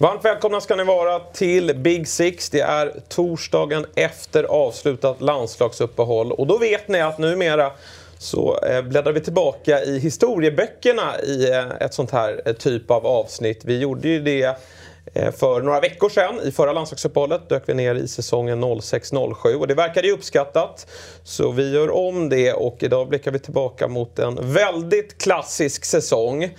Varmt välkomna ska ni vara till Big Six. Det är torsdagen efter avslutat landslagsuppehåll. Och då vet ni att numera så eh, bläddrar vi tillbaka i historieböckerna i eh, ett sånt här eh, typ av avsnitt. Vi gjorde ju det för några veckor sedan, i förra landslagsuppehållet, dök vi ner i säsongen 06-07 och det verkade ju uppskattat. Så vi gör om det och idag blickar vi tillbaka mot en väldigt klassisk säsong.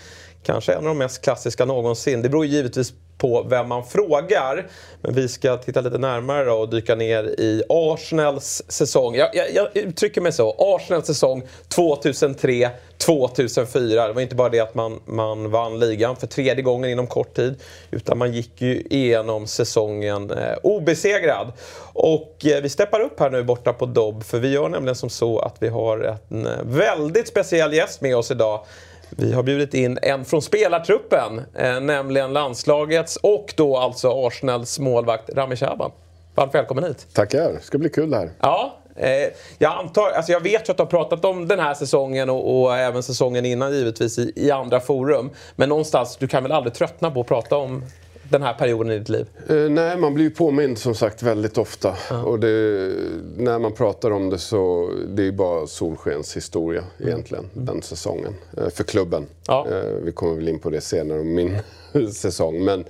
Kanske en av de mest klassiska någonsin. Det beror givetvis på vem man frågar. Men vi ska titta lite närmare och dyka ner i Arsenals säsong. Jag, jag, jag uttrycker mig så. Arsenals säsong 2003 2004. Det var inte bara det att man, man vann ligan för tredje gången inom kort tid. Utan man gick ju igenom säsongen eh, obesegrad. Och eh, vi steppar upp här nu borta på Dobb. För vi gör nämligen som så att vi har en eh, väldigt speciell gäst med oss idag. Vi har bjudit in en från spelartruppen, eh, nämligen landslagets och då alltså Arsenals målvakt Rami Shaban. Varmt välkommen hit. Tackar, det ska bli kul det här. Ja, eh, jag, antar, alltså jag vet ju att du har pratat om den här säsongen och, och även säsongen innan givetvis i, i, andra forum. Men någonstans, du kan väl aldrig tröttna på att prata om den här perioden i ditt liv? Uh, nej, man blir ju påmind som sagt väldigt ofta. Uh. Och det, när man pratar om det så det är bara solskenshistoria mm. egentligen, mm. den säsongen. Uh, för klubben. Ja. vi kommer väl in på det senare, om min säsong. Men,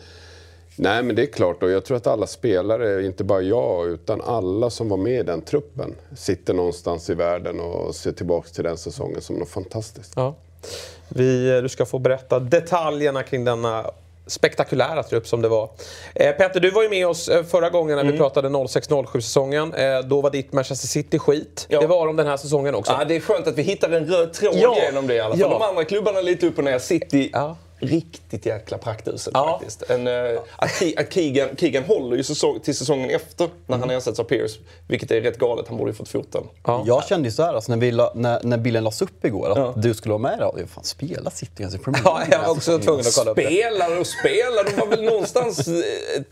nej, men det är klart, och jag tror att alla spelare, inte bara jag, utan alla som var med i den truppen, sitter någonstans i världen och ser tillbaka till den säsongen som något fantastiskt. Ja. Vi, du ska få berätta detaljerna kring denna spektakulära trupp som det var. Eh, Peter, du var ju med oss eh, förra gången när mm. vi pratade 06-07 säsongen. Eh, då var ditt Manchester City skit. Ja. Det var de den här säsongen också. Ja, det är skönt att vi hittar en röd tråd ja. genom det i alla fall. Ja. De andra klubbarna lite upp och ner. City ja riktigt jäkla praktuselt ja. faktiskt. En, uh, att, att Keegan, Keegan håller ju säsong, till säsongen efter när mm. han ersätts av Pierce. Vilket är rätt galet, han borde ju fått foten. Ja. Jag kände ju såhär alltså, när, vi la, när, när bilden lades upp igår, att ja. du skulle vara med där. Fan, spela City alltså, Premier Ja, jag var också tvungen att kolla upp det. Spelar och spelar, de var väl någonstans eh,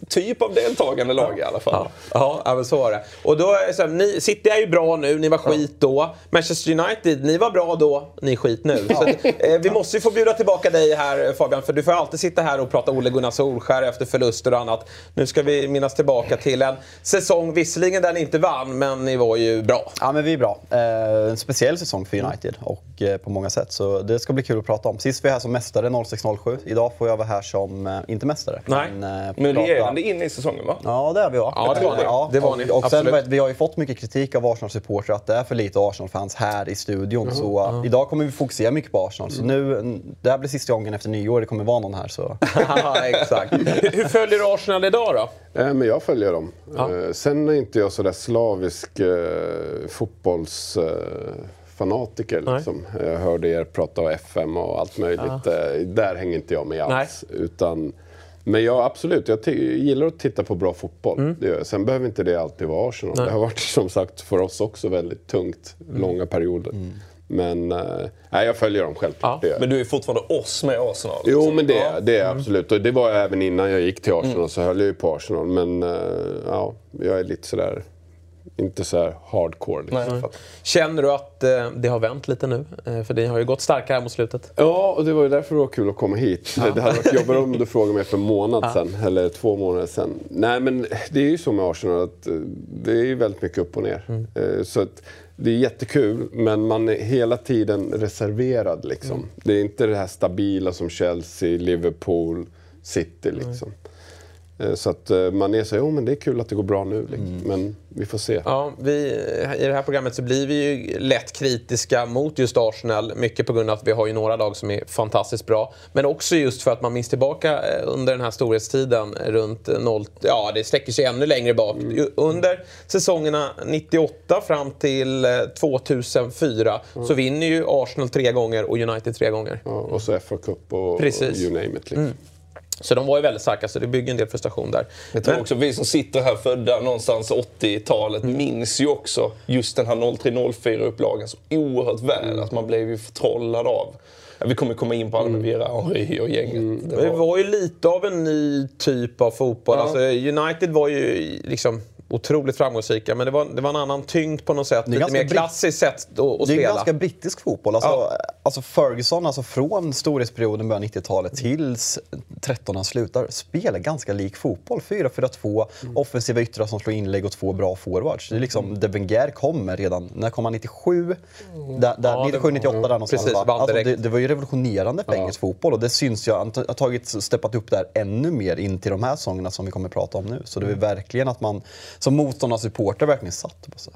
typ av deltagande lag i alla fall. Ja, ja men så var det. Och då, så här, ni, City är ju bra nu, ni var skit då. Manchester United, ni var bra då, ni är skit nu. Så att, eh, vi måste ju få bjuda tillbaka dig här Fabian, för du får alltid sitta här och prata Ole Gunnar Solskär efter förluster och annat. Nu ska vi minnas tillbaka till en säsong, visserligen där ni inte vann, men ni var ju bra. Ja, men vi är bra. Eh, en speciell säsong för United och eh, på många sätt. Så det ska bli kul att prata om. Sist var jag här som mästare 06-07. Idag får jag vara här som, eh, inte mästare. Nej. Men, eh, men regerande in i säsongen va? Ja, det är vi va? Ja, det var ni. Ja, det var ni. Och, och sen, vi har ju fått mycket kritik av Arsenal-supportrar att det är för lite Arsenal-fans här i studion. Mm. Så uh, idag kommer vi fokusera mycket på Arsenal. Så nu, det här blir sista gången efter nyår det kommer vara någon här. Så. exakt. Hur, följer du Arsenal idag då? Eh, men jag följer dem. Ja. Eh, sen är inte jag sådär slavisk eh, fotbollsfanatiker. Eh, liksom. Jag hörde er prata om FM och allt möjligt. Ja. Eh, där hänger inte jag med alls. Utan, men jag absolut, jag gillar att titta på bra fotboll. Mm. Sen behöver inte det alltid vara Arsenal. Nej. Det har varit som sagt för oss också väldigt tungt, mm. långa perioder. Mm. Men äh, jag följer dem självklart. Ja. Men du är fortfarande oss med Arsenal? Jo, liksom. men det, ja. det är mm. absolut. Och det var jag även innan jag gick till Arsenal, mm. så höll jag ju på Arsenal. Men äh, ja, jag är lite sådär inte så här hardcore. Liksom. Nej. Känner du att eh, det har vänt lite nu? Eh, för det har ju gått starkare mot slutet. Ja, och det var ju därför det var kul att komma hit. Ja. Det hade varit jobbigare om du frågade mig för en månad ja. sedan, eller två månader sedan. Nej, men det är ju så med Arsenal att eh, det är ju väldigt mycket upp och ner. Mm. Eh, så att, det är jättekul, men man är hela tiden reserverad. Liksom. Mm. Det är inte det här stabila som Chelsea, Liverpool, City. Liksom. Mm. Så att eh, man är så jo men det är kul att det går bra nu. Liksom. Mm. Men vi får se. Ja, vi, I det här programmet så blir vi ju lätt kritiska mot just Arsenal. Mycket på grund av att vi har ju några lag som är fantastiskt bra. Men också just för att man minns tillbaka eh, under den här storhetstiden runt 0... Ja, det sträcker sig ännu längre bak. Mm. Under säsongerna 98 fram till 2004 mm. så vinner ju Arsenal tre gånger och United tre gånger. Ja, och så FA Cup och, och you name it. Liksom. Så de var ju väldigt starka, så det bygger en del frustration där. Jag tror också vi som sitter här födda någonstans 80-talet mm. minns ju också just den här 03-04-upplagan så oerhört väl. Mm. Att man blev ju förtrollad av. Vi kommer komma in på med mm. Vera och gänget. Mm. Det, var... det, var... ju lite av en ny typ av fotboll. Ja. Alltså, United var ju liksom otroligt framgångsrika. Men det var, det var en annan tyngd på något sätt. Lite mer klassiskt sätt att, att det spela. Det är ganska brittisk fotboll. Alltså, ja. alltså Ferguson, alltså från storhetsperioden början 90-talet tills 13 han slutar, spelar ganska lik fotboll. 4-4-2, mm. offensiva yttrar som slår inlägg och två bra forwards. Det är liksom, mm. där Wenger kommer redan, när kom han? 97? Mm. Där, där, ja, 97-98 där någonstans. Precis, alltså, det, det, var ju revolutionerande för ja. engelsk fotboll och det syns ju, han har tagit, steppat upp där ännu mer in till de här säsongerna som vi kommer att prata om nu. Så det är mm. verkligen att man som motståndarsupporter verkligen satt på sig.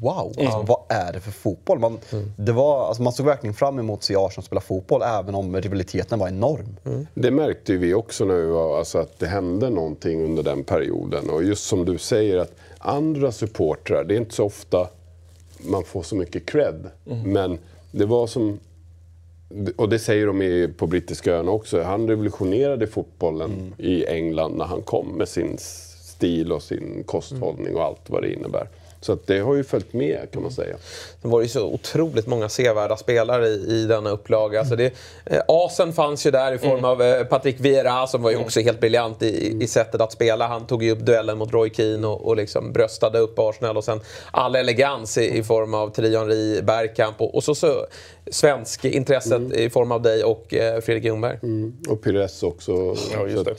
Wow, mm. alltså, vad är det för fotboll? Man, mm. det var, alltså, man såg verkligen fram emot att se Arsenal spela fotboll, även om rivaliteten var enorm. Mm. Det märkte vi också när vi var, alltså, att det hände någonting under den perioden. Och just som du säger, att andra supportrar, det är inte så ofta man får så mycket cred. Mm. Men det var som och det säger de på brittiska öarna också. Han revolutionerade fotbollen mm. i England när han kom med sin stil och sin kosthållning och allt vad det innebär. Så att det har ju följt med kan man säga. Det var ju så otroligt många sevärda spelare i, i denna upplaga. Alltså det, eh, asen fanns ju där i form mm. av eh, Patrick Vieira som var ju också helt briljant i, i sättet att spela. Han tog ju upp duellen mot Roy Keane och, och liksom bröstade upp Arsenal. Och sen all elegans i, i form av Thierry Henry, Bergkamp och, och så, så svensk intresset mm. i form av dig och eh, Fredrik Ljungberg. Mm. Och Pires också. Ja, just det.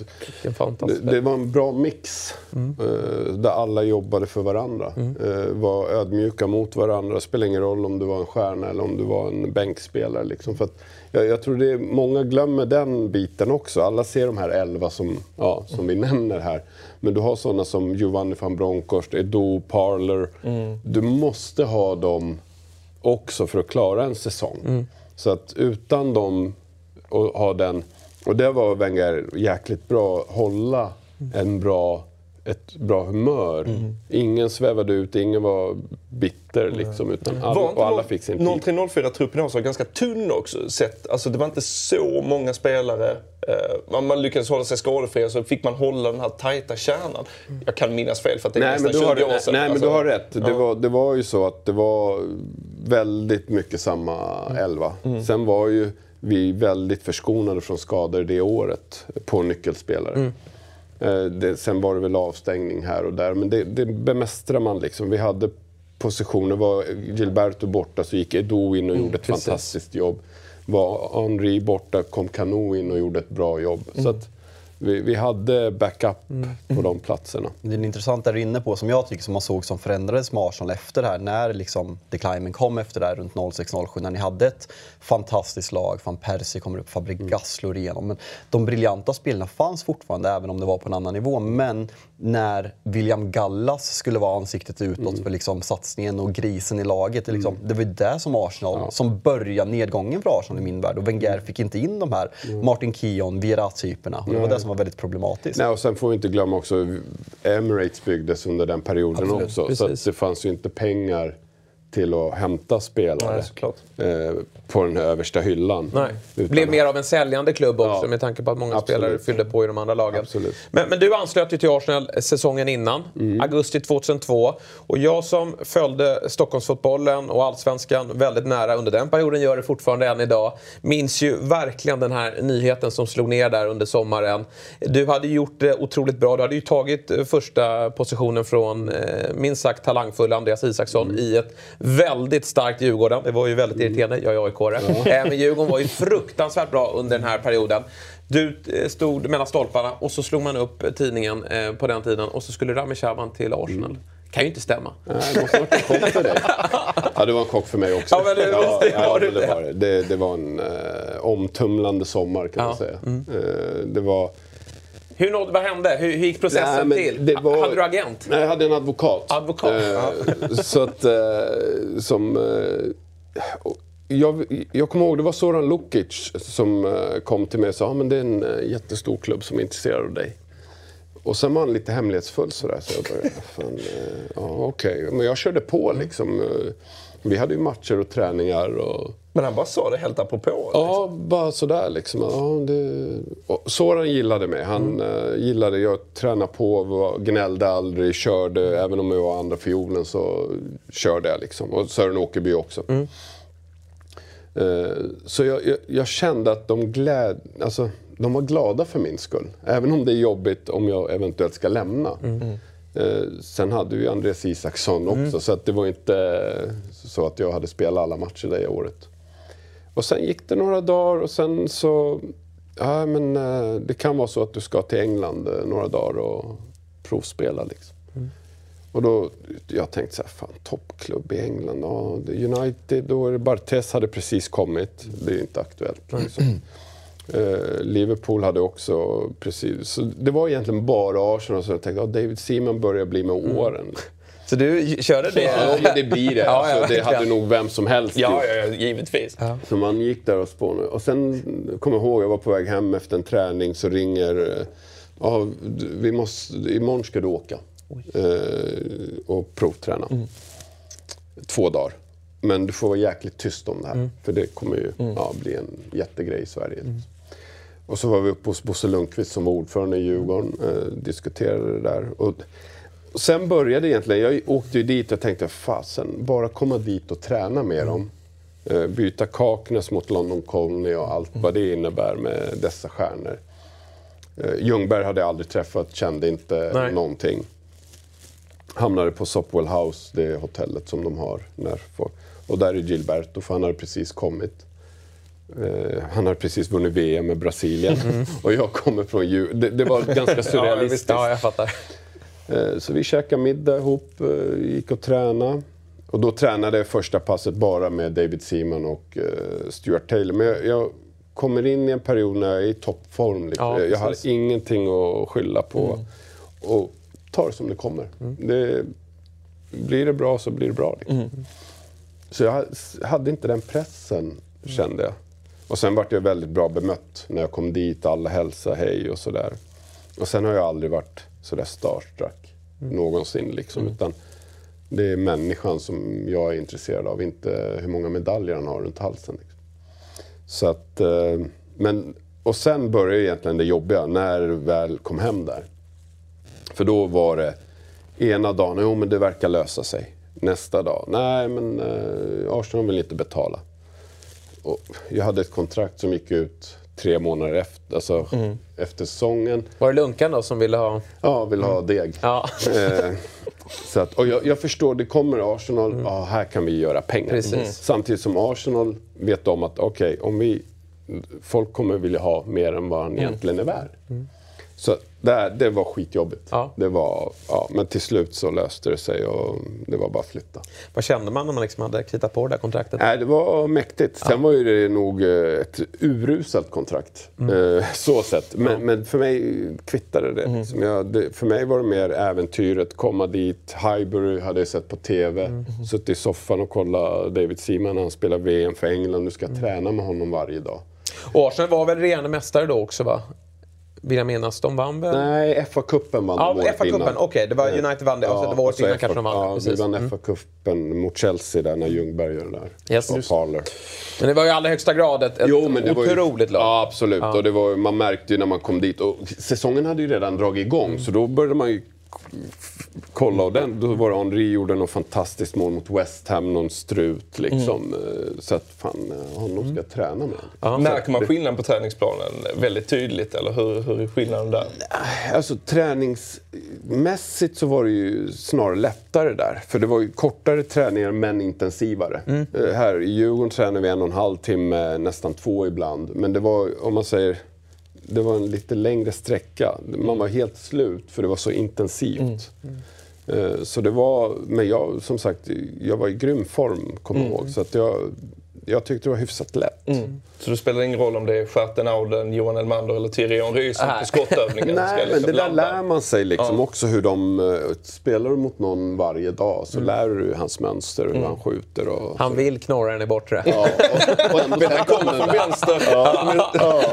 Det, det, var en bra mix mm. eh, där alla jobbade för varandra. Mm. Eh, var ödmjuka mot varandra. Det spelar ingen roll om du var en stjärna eller om du var en bänkspelare. Liksom. För att, jag, jag tror det är, många glömmer den biten också. Alla ser de här elva som, ja, som vi nämner här. Men du har sådana som Giovanni van Bronckhorst, Edo, Parler. Mm. Du måste ha dem också för att klara en säsong. Mm. Så att utan dem och ha den... Och det var Wenger jäkligt bra, hålla en bra, ett bra humör. Mm. Ingen svävade ut, ingen var bitter liksom. Utan all, och alla fick sin tid. 03-04-truppen var ganska tunn också. Sett. Alltså, det var inte så många spelare. Eh, man lyckades hålla sig skadefri så fick man hålla den här tajta kärnan. Jag kan minnas fel för att det är nästan 20 år sedan. Nej, alltså. men du alltså- har rätt. Det, var, det var ju så att det var väldigt mycket samma mm. elva. Mm. Sen var ju vi väldigt förskonade från skador det året på nyckelspelare. Mm. Eh, det, sen var det väl avstängning här och där, men det, det bemästrar man liksom. Vi hade positioner. Var Gilberto borta så gick Edo in och mm, gjorde ett precis. fantastiskt jobb. Var Henri borta kom Kano in och gjorde ett bra jobb. Så mm. att, vi, vi hade backup mm. på de platserna. Det är intressant där inne på, som jag tycker som man såg som förändrades med Arsenal efter det här. När liksom declimen kom efter det här runt 06-07. När ni hade ett fantastiskt lag. Van Persie kommer upp, Fabregas mm. slår igenom. Men de briljanta spelarna fanns fortfarande, även om det var på en annan nivå. Men när William Gallas skulle vara ansiktet utåt mm. för liksom satsningen och grisen i laget. Det, liksom, mm. det var ju det som Arsenal, ja. som började nedgången för Arsenal i min värld. Och Wenger fick inte in de här mm. Martin Keown, Vieira-typerna. Det var det som var väldigt problematiskt. Nej, och sen får vi inte glömma också, Emirates byggdes under den perioden Absolut. också. Precis. Så det fanns ju inte pengar till att hämta spelare Nej, eh, på den översta hyllan. Nej. Blev mer av en säljande klubb också ja. med tanke på att många Absolut. spelare fyllde på i de andra lagen. Men, men, du anslöt ju till Arsenal säsongen innan, mm. augusti 2002. Och jag som följde Stockholmsfotbollen och allsvenskan väldigt nära under den perioden, gör det fortfarande än idag, minns ju verkligen den här nyheten som slog ner där under sommaren. Du hade gjort det otroligt bra. Du hade ju tagit första positionen från eh, minst sagt talangfulla Andreas Isaksson mm. i ett väldigt starkt Djurgården. Det var ju väldigt irriterande. Jag är aik ja. Eh, men Djurgården var ju fruktansvärt bra under den här perioden. Du eh, stod mellan stolparna och så slog man upp tidningen eh, på den tiden och så skulle Rami Shaban till Arsenal. Mm. Kan ju inte stämma. Nej, det måste varit en chock för dig. Ja, det var en chock för mig också. Ja, men det, ja, det, ja, det, det, var det. det. Det var en eh, omtumlande sommar kan ja. man säga. Mm. Eh, det var... Hur nådde, vad hände? Hur, hur gick processen Nej, till? Var, hade du agent? Nej, jag hade en advokat. Advokat? Eh, så att, som... Eh, jag, jag kommer ihåg, det var Soran Lukic som eh, kom till mig och sa att det är en eh, jättestor klubb som är intresserad av dig. Och sen var han lite hemlighetsfull sådär. Så jag började, fan, ja okej. Okay. Men jag körde på liksom. Vi hade ju matcher och träningar och men han bara sa det helt apropå? Liksom. Ja, bara sådär liksom. Ja, det... Soran gillade mig. Han mm. gillade, jag tränade på, gnällde aldrig, körde. Mm. Även om jag var andra fiolen så körde jag liksom. Och Sören Åkerby också. Mm. Uh, så jag, jag, jag, kände att de gläd... Alltså, de var glada för min skull. Även om det är jobbigt om jag eventuellt ska lämna. Mm. Eh, sen hade vi Andreas Isaksson också, mm. så att det var inte så att jag hade spelat alla matcher det året. Och sen gick det några dagar och sen så... Ja, men eh, det kan vara så att du ska till England eh, några dagar och provspela. Liksom. Och då, jag tänkte så här, fan toppklubb i England, ja, United, då är det Bartes hade precis kommit. Det är inte aktuellt. Liksom. Uh, Liverpool hade också precis... Så det var egentligen bara Arsenal som jag tänkte, ja, David Seaman börjar bli med mm. åren. Mm. Så du körde det? Ja, det blir det. ja, alltså, det hade nog vem som helst Ja, ja, ja givetvis. Ja. Så man gick där och spånade. Och sen kommer jag ihåg, jag var på väg hem efter en träning så ringer... Ja, vi måste, imorgon ska du åka eh, och provträna. Mm. Två dagar. Men du får vara jäkligt tyst om det här. Mm. För det kommer ju mm. ja, bli en jättegrej i Sverige. Mm. Och så var vi uppe hos Bosse Lundqvist som var ordförande i Djurgården. Eh, diskuterade det där. Och, och sen började egentligen, jag åkte ju dit och tänkte fasen, bara komma dit och träna med mm. dem. Eh, byta Kaknäs mot London Colney och allt vad det innebär med dessa stjärnor. Eh, Ljungberg hade jag aldrig träffat, kände inte Nej. någonting. Hamnade på Sopwell House, det hotellet som de har. När, och där är Gilberto, för han hade precis kommit. Uh, han hade precis vunnit VM med Brasilien mm. och jag kommer från Djur... Det, det, var ganska surrealistiskt. ja, jag fattar. Uh, så vi käkade middag ihop, uh, gick och tränade. Och då tränade jag första passet bara med David Seaman och Stuart Taylor. Men jag, jag, kommer in i en period när jag är i toppform. Liksom. Ja, jag har ingenting att skylla på. Mm. Och tar som det kommer. Mm. Det, blir det bra så blir det bra. Liksom. Mm. Så jag hade inte den pressen, kände jag. Och sen vart jag väldigt bra bemött när jag kom dit. Alla hälsade hej och sådär. Och sen har jag aldrig varit sådär starstruck mm. någonsin. Liksom, mm. Utan det är människan som jag är intresserad av, inte hur många medaljer han har runt halsen. Liksom. Så att, eh, men, och sen började egentligen det jobbiga, när du väl kom hem där. För då var det ena dagen, jo men det verkar lösa sig. Nästa dag, nej men eh, Arsenal vill inte betala. Och jag hade ett kontrakt som gick ut tre månader efter, alltså mm. efter säsongen. Var det Lunkan då som ville ha? Ja, ville ha mm. deg. Ja. Eh, så att, och jag, jag, förstår, det kommer Arsenal, mm. ja, här kan vi göra pengar. Precis. Samtidigt som Arsenal vet om att okej, okay, om vi folk kommer vilja ha mer än vad han mm. egentligen är värd. Mm. Så det, det var skitjobbigt. Ja. Det var, ja, men till slut så löste det sig och det var bara att flytta. Vad kände man när man liksom hade kritat på det där kontraktet? Nej, det var mäktigt. Ja. Sen var ju det nog eh, ett uruselt kontrakt. Mm. Eh, så sett. Men, ja. men, för mig kvittade det. Mm. Som jag, det. För mig var det mer äventyret, komma dit. Highbury hade jag sett på TV. Mm. Suttit i soffan och kollat David Seaman när han spelar VM för England. Nu ska jag mm. träna med honom varje dag. Och Arsenal var väl regerande mästare då också va? Vill jag minnas. De vann väl? Nej, FA-cupen vann ja, de året FA-cupen, Okej, okay. det var United vann det. Ja, alltså, det var året innan kanske de vann. Ja, precis. vi vann mm. FA-cupen mot Chelsea där när Ljungberg gör det där. Yes. Och Parler. Men det var ju i allra högsta grad ett, ett jo, men det otroligt ju, lag. Ja, absolut. Ja. Och det var, man märkte ju när man kom dit. Och säsongen hade ju redan dragit igång, mm. så då började man ju kolla och den, då var det Henri gjorde något fantastiskt mål mot West Ham, någon strut liksom. Mm. Eh, så att fan, eh, honom ska jag träna med. Märker man skillnaden på träningsplanen väldigt tydligt eller hur, hur är skillnaden där? Alltså träningsmässigt så var det ju snarare lättare där. För det var ju kortare träningar men intensivare. Mm. Eh, här i Djurgården tränar vi en och en halv timme, nästan två ibland. Men det var, om man säger det var en lite längre sträcka. Man var helt slut för det var så intensivt. Mm. Mm. Så det var, men jag, som sagt, jag var i grym form, kommer jag mm. ihåg. Så att jag, jag tyckte det var hyfsat lätt. Mm. Så det spelar ingen roll om det är Stjärtenauden, Johan Elmander eller Thierry Henry som på skottövningen Nej, liksom men det där lär man sig liksom ja. också hur de... Uh, spelar du mot någon varje dag så mm. lär du hans mönster, hur mm. han skjuter och... Han vill knorra den i bortre. Ja, och, och ändå han kommer från vänster. Ja, ja.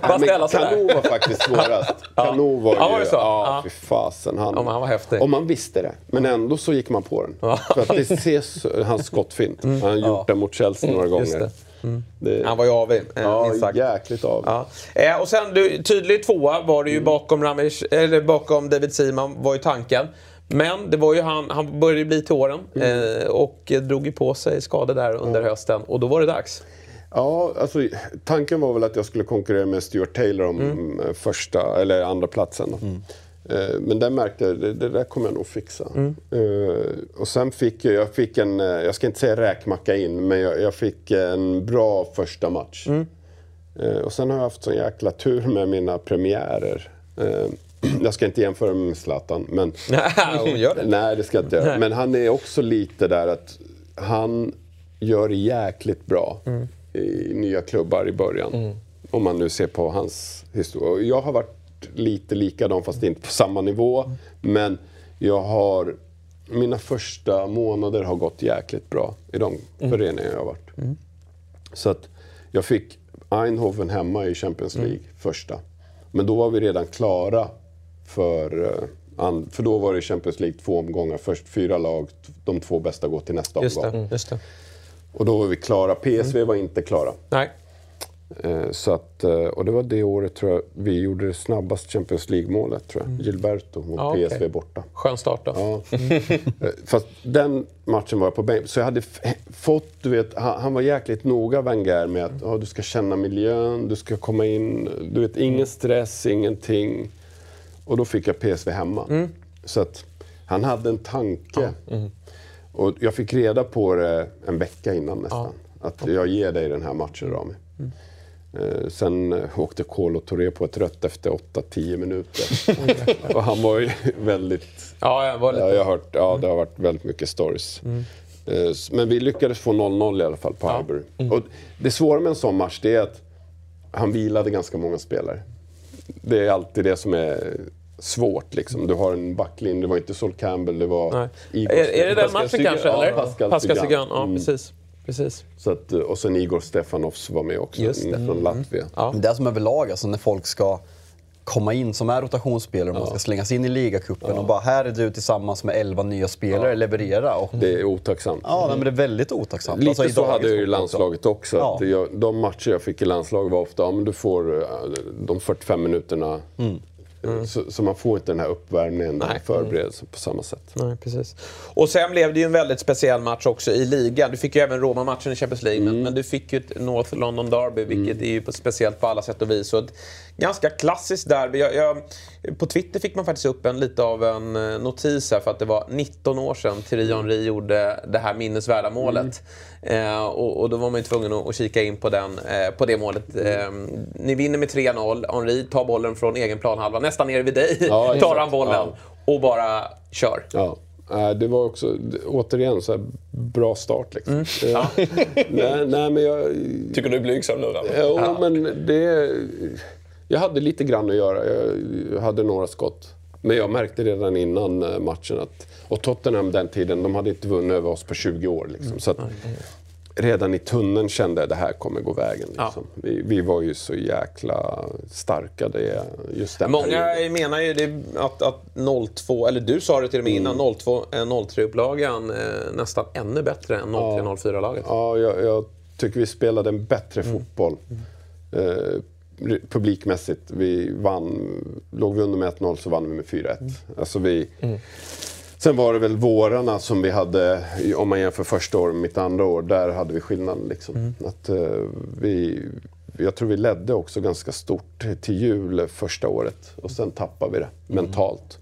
Men Kanou var faktiskt svårast. Kanou var ju... Ja, var det så? Ja, fy fasen. Han, ja, han var häftig. Och man visste det. Men ändå så gick man på den. För att det ses, hans skottfint. Mm. Han har gjort det mot Chelsea några gånger. Mm. Det... Han var ju avig, eh, ja, sagt. jäkligt avig. Ja. Eh, och sen, du, tydlig tvåa var det ju mm. bakom, Ramesh, eller bakom David Seaman, var ju tanken. Men det var ju han, han började bli till åren mm. eh, och drog ju på sig skador där under mm. hösten. Och då var det dags. Ja, alltså, tanken var väl att jag skulle konkurrera med Stuart Taylor om mm. första eller andra platsen. Mm. Eh, men där märkte jag det, det där kommer jag nog fixa. Mm. Uh, och sen fick jag, jag fick en, jag ska inte säga räkmacka in, men jag, jag fick en bra första match. Mm. Och sen har jag haft sån jäkla tur med mina premiärer. Jag ska inte jämföra med Zlatan, men... gör det. Nej, det ska jag inte göra. Men han är också lite där att han gör jäkligt bra mm. I nya klubbar i början. Mm. Om man nu ser på hans historia. Jag har varit lite likadan fast inte på samma nivå. Mm. Men jag har... Mina första månader har gått jäkligt bra i de mm. föreningar jag har varit. Mm. Så att jag fick Eindhoven hemma i Champions mm. League första. Men då var vi redan klara för... Eh, för då var det Champions League två omgångar. Först fyra lag, de två bästa går till nästa just omgång. Det, just det. Och då var vi klara. PSV mm. var inte klara. Nej. Eh, så att, eh, och det var det året tror jag vi gjorde det snabbast Champions League-målet. tror jag. Mm. Gilberto mot ah, PSV okay. borta. Skön start då. Ja. Fast den matchen var jag på bänk. Så jag hade fått, du vet, han, var jäkligt noga Wenger med att mm. oh, du ska känna miljön, du ska komma in, du vet ingen stress, ingenting. Och då fick jag PSV hemma. Mm. Så att han hade en tanke. Ja. Mm. Och jag fick reda på det en vecka innan nästan. Ja. Att jag ger dig den här matchen Rami. Mm. Eh, sen åkte Kolo Touré på ett rött efter 8-10 minuter. och han var ju väldigt... Ja, jag var lite... ja, jag har hört, ja, det har varit väldigt mycket stories. Mm. Eh, men vi lyckades få 0-0 i alla fall på ja. Highbury. Mm. Och det svåra med en sån match det är att han vilade ganska många spelare. Det är alltid det som är svårt. Liksom. Du har en backlinje, det var inte Sol Campbell, det var Igor. Är, är det den matchen kanske? Eller? Ja, Pascal, Pascal Cygan. Ja, mm. precis. Precis. Så att, och sen Igor Stefanovs var med också, Just det. från mm. Latvia. Ja. Det är som överlag, alltså när folk ska komma in som är rotationsspelare och ja. man ska slängas in i ligacupen ja. och bara här är du tillsammans med 11 nya spelare, ja. leverera. Och... Det är otacksamt. Ja, men det är väldigt otacksamt. Lite alltså, så hade jag i landslaget också. Att jag, de matcher jag fick i landslaget var ofta, ja men du får eh, de 45 minuterna mm. Mm. Så, så, man får inte den här uppvärmningen, Nej. förberedelsen på samma sätt. Nej, precis. Och sen blev det ju en väldigt speciell match också i ligan. Du fick ju även Roma-matchen i Champions League, mm. men, du fick ju ett North London Derby, vilket mm. är ju speciellt på alla sätt och vis. Ett ganska klassiskt derby. Jag, jag, på Twitter fick man faktiskt upp en, lite av en eh, notis här, för att det var 19 år sedan Thierry Henry gjorde det här minnesvärda målet. Mm. Eh, och, och, då var man ju tvungen att, att kika in på, den, eh, på det målet. Eh, ni vinner med 3-0. Henry tar bollen från egen planhalva, nästan nere vid dig. Ja, tar han bollen ja. och bara kör. Ja. Det var också, återigen, så bra start liksom. Mm. Ja. nej, nej, men jag... Tycker du är blygsam nu då? Jo, ja. men det... Jag hade lite grann att göra. Jag hade några skott. Men jag märkte redan innan eh, matchen att... Och Tottenham den tiden, de hade inte vunnit över oss på 20 år. Liksom. Så att, redan i tunneln kände jag att det här kommer gå vägen. Liksom. Ja. Vi, vi, var ju så jäkla starka det, just den Många perioden. menar ju att, att 0-2, eller du sa det till och med innan, mm. 0-3-upplagan eh, nästan ännu bättre än 0-3-0-4-laget. Ja, jag, jag, tycker vi spelade en bättre mm. fotboll. Mm. Eh, publikmässigt. Vi vann, låg vi under med 1-0 så vann vi med 4-1. Mm. Alltså vi, mm. Sen var det väl vårarna som vi hade, om man jämför första året med mitt andra år, där hade vi skillnaden. Liksom. Mm. Att, uh, vi, jag tror vi ledde också ganska stort till jul första året och sen tappade vi det mm. mentalt.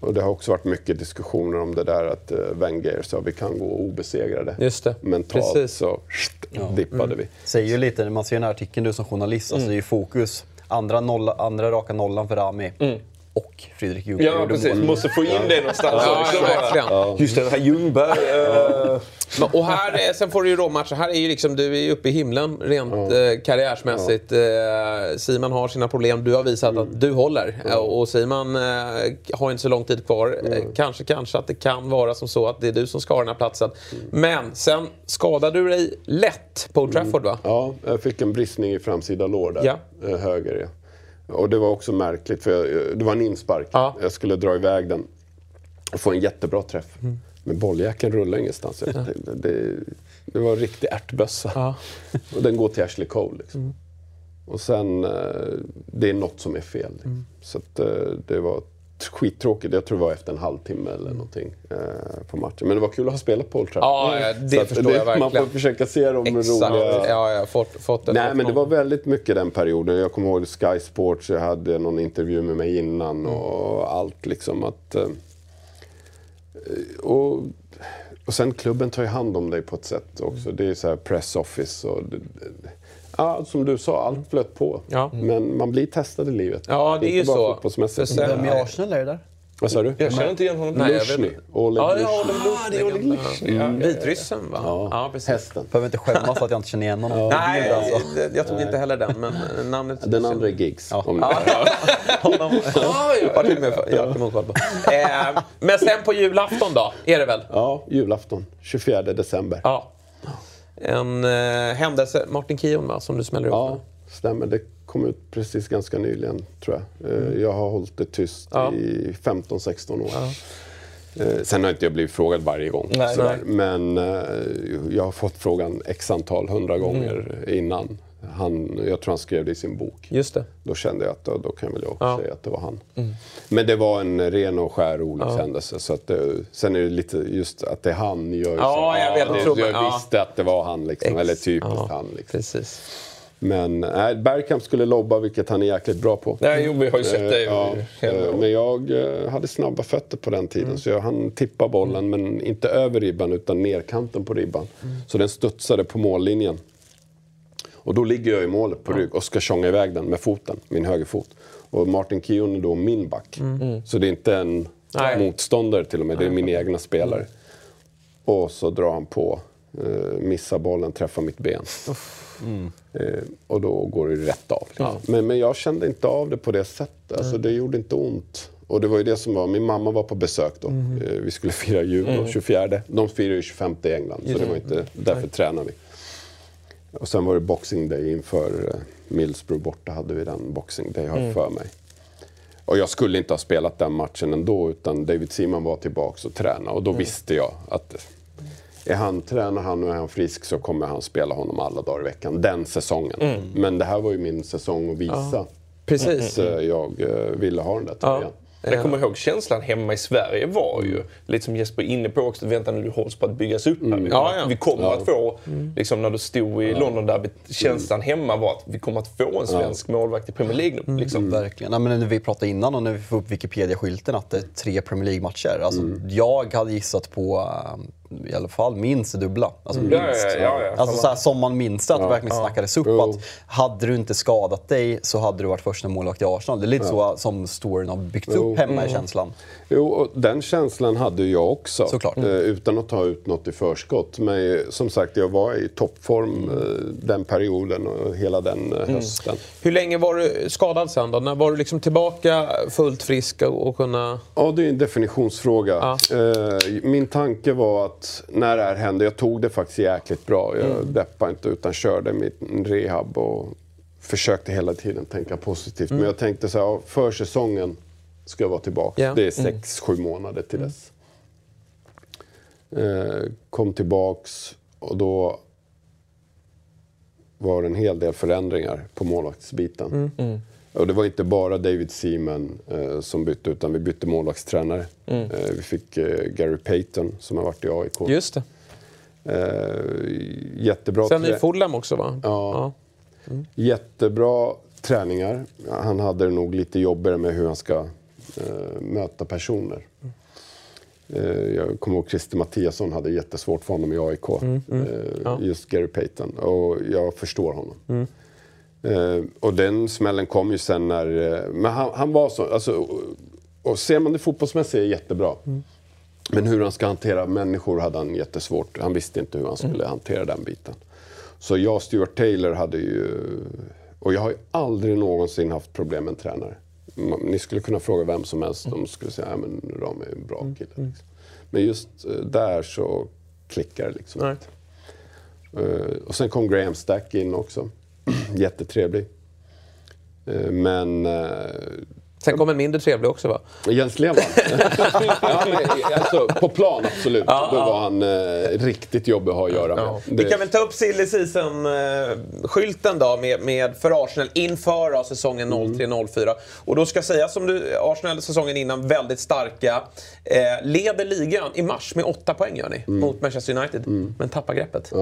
Och det har också varit mycket diskussioner om det där att uh, Wenger sa att vi kan gå obesegrade. Just det. Mentalt Precis. så ja. dippade mm. vi. Säger ju lite, när man ser den här artikeln du som journalist, alltså mm. det är ju fokus. Andra, nolla, andra raka nollan för Rami. Mm och Fredrik Ljungberg Ja, precis. Man måste få in det någonstans ja, också. Ja. Just den här Ljungberg. Uh. och här, sen får du ju råmatcher. Här är ju liksom, du är uppe i himlen rent ja. eh, karriärsmässigt. Eh, Simon har sina problem. Du har visat mm. att du håller. Mm. Och Simon eh, har inte så lång tid kvar. Mm. kanske, kanske att det kan vara som så att det är du som ska ha den här platsen. Mm. Men sen skadade du dig lätt på Old Trafford va? Ja, jag fick en bristning i framsida lår där. Ja. Höger, ja. Och det var också märkligt för jag, det var en inspark. Ja. Jag skulle dra iväg den och få en jättebra träff. Mm. Men bolljäkeln rullade ingenstans. Ja. Det, det, var en riktig ärtbössa. Ja. och den går till Ashley Cole. Liksom. Mm. Och sen, eh, det är något som är fel. Mm. Så att, eh, det var skittråkigt. Jag tror det var efter en halvtimme eller någonting eh, på matchen. Men det var kul att ha spelat på Old Trafford. Ja, det förstår det, jag verkligen. Man får försöka se de Exakt. roliga... Ja, har fått, fått. Nej, men det var väldigt mycket den perioden. Jag kommer ihåg Sky Sports, jag hade någon intervju med mig innan och allt liksom att... Eh, och, och sen klubben tar ju hand om dig på ett sätt också. Det är så här press office och... Ja, som du sa, allt flöt på. Ja. Men man blir testad i livet. Ja, det är ju så. För sen- Vem i Arsenal är det där? Vad sa du? Jag känner inte igen honom. Nej, jag vet Lushny. inte. Oleg Ja, Lushny. ja, Ah, det är Oleg Lushny. Ja, Mm. Vitryssen, va? Ja, precis. hästen. Behöver inte skämmas att jag inte känner igen honom. Nej, Bild, alltså. det- jag tog inte heller den, men eh, namnet... Den andra är Giggs. Ja. Om Honom var till och med Joakim koll på. Eh, Men sen på julafton då, är det väl? ja, julafton. 24 december. Ja. En eh, händelse, Martin Kion va, som du smäller upp Ja, stämmer. Det kom ut precis ganska nyligen, tror jag. Eh, Jag har hållit det tyst Ja. i 15-16 år. Eh, Sen har inte jag blivit frågad varje gång. Nej. sådär. Men eh, jag har fått frågan x antal hundra gånger innan. Han, jag tror han skrev det i sin bok. Just det. Då kände jag att då, då kan väl jag också Ja. säga att det var han. Men det var en ren och skär olyckshändelse. Så att det, sen är det lite just att det är han gör ju Ja, så. jag vet, det, jag jag ja. visste att det var han liksom. Eller typiskt ja, han liksom. Precis. Men nej, Bergkamp skulle lobba, vilket han är jäkligt bra på. Nej, jo, vi har ju sett det. Eh, Ja, Hända. eh, men jag eh, hade snabba fötter på den tiden så jag hann tippa bollen men inte över ribban utan nerkanten på ribban. Så den studsade på mållinjen. Och då ligger jag i målet på rygg och ska tjonga iväg den med foten, min högerfot. Och Martin Kion är då min back. Så det är inte en Nej. motståndare till och med, det är min egna spelare. Och så drar han på, missar bollen, träffar mitt ben. Eh, och då går det rätt av. Liksom. Men, men jag kände inte av det på det sättet. Alltså, det gjorde inte ont. Och det var ju det som var, min mamma var på besök då. Eh, vi skulle fira jul då, 24. De firar ju 25 i England, så det var inte, därför tränade vi. Och sen var det Boxing Day inför eh, Millsbro borta hade vi den Boxing Day, har jag för mig. Och jag skulle inte ha spelat den matchen ändå, utan David Seaman var tillbaka och tränade. Och då visste jag att är han, tränar han och är han frisk så kommer han spela honom alla dagar i veckan. Den säsongen. Men det här var ju min säsong att visa. Precis. Så jag eh, ville ha den där tröjan. Men jag kommer ihåg känslan hemma i Sverige var ju, lite som Jesper är inne på också, vänta nu, du hålls på att byggas upp här. Vi, Ja, ja. vi kommer att få, liksom när du stod i London där, känslan hemma var att vi kommer att få en svensk målvakt i Premier League nu. Liksom. Verkligen. Ja, men när vi pratade innan och när vi får upp Wikipedia-skylten att det är tre Premier League-matcher. Alltså, Jag hade gissat på um, i alla fall minst dubbla. Alltså, minst. Ja, ja, ja, ja. Alltså, så här, som man minns det, att det verkligen snackades upp. Att hade du inte skadat dig så hade du varit första målvakt i Arsenal. Det är lite så som storyn har byggts Jo. upp hemma i känslan. Jo, och den känslan hade jag också. Såklart. Eh, utan att ta ut något i förskott. Men eh, som sagt, jag var i toppform eh, den perioden och hela den eh, hösten. Hur länge var du skadad sen då? När var du liksom tillbaka fullt frisk och, kunna... Ja, det är en definitionsfråga. Min tanke var att när det här hände, jag tog det faktiskt jäkligt bra. Jag deppade inte utan körde min rehab och försökte hela tiden tänka positivt. Men jag tänkte så här, för säsongen ska jag vara tillbaka. Ja. Det är sex, sju månader till dess. Eh, kom tillbaks och då var det en hel del förändringar på målvaktsbiten. Och det var inte bara David Seaman eh, som bytte, utan vi bytte målvaktstränare. Eh, vi fick eh, Gary Payton som har varit i AIK. Just det. Eh, jättebra, Sen i Fulham också va? Ja. jättebra träningar. Han hade det nog lite jobbigare med hur han ska eh, möta personer. Eh, jag kommer ihåg Christer Mattiasson hade jättesvårt för honom i AIK. Eh, Just Gary Payton. Och jag förstår honom. Eh, och den smällen kom ju sen när... Eh, men han, han var så... Alltså, och, och ser man det fotbollsmässigt är jättebra. Men hur han ska hantera människor hade han jättesvårt. Han visste inte hur han skulle hantera den biten. Så jag och Stuart Taylor hade ju... Och jag har ju aldrig någonsin haft problem med en tränare. Ni skulle kunna fråga vem som helst. De skulle säga att Ram är en bra kille. Liksom. Men just eh, där så klickar det liksom inte. Eh, Och sen kom Graham Stack in också. Jättetrevlig. Eh, Men eh, Sen kom en mindre trevlig också va? Jens Lehmann. ja, alltså, på plan absolut. Ja, Då var han eh, riktigt jobbig att ha att göra med. Ja. Det... Vi kan väl ta upp silly season-skylten då med, med för Arsenal inför säsongen 03-04. Mm. Och då ska sägas som du, Arsenal säsongen innan väldigt starka. Eh, leder ligan i mars med åtta poäng gör ni mm. mot Manchester United. Mm. Men tappar greppet.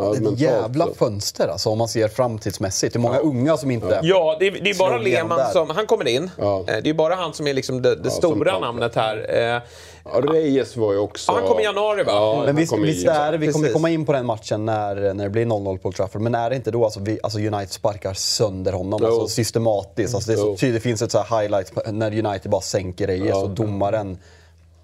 Ja. Ja, ett jävla så. fönster alltså, om man ser framtidsmässigt. Det är många ja. unga som inte Ja, det är, det är bara Lehmann som... Han kommer in. Ja. Eh, det är bara han som är liksom det, det stora namnet här. Eh, ja, Reyes var ju också... Han kom i januari va? men visst, visst är det, vi kommer komma in på den matchen när, när det blir 0-0 på Trafford. Men är det inte då alltså, vi, alltså United sparkar sönder honom alltså, systematiskt? Alltså, det, är så tydligt, det finns ett så här highlight när United bara sänker Reyes och domaren...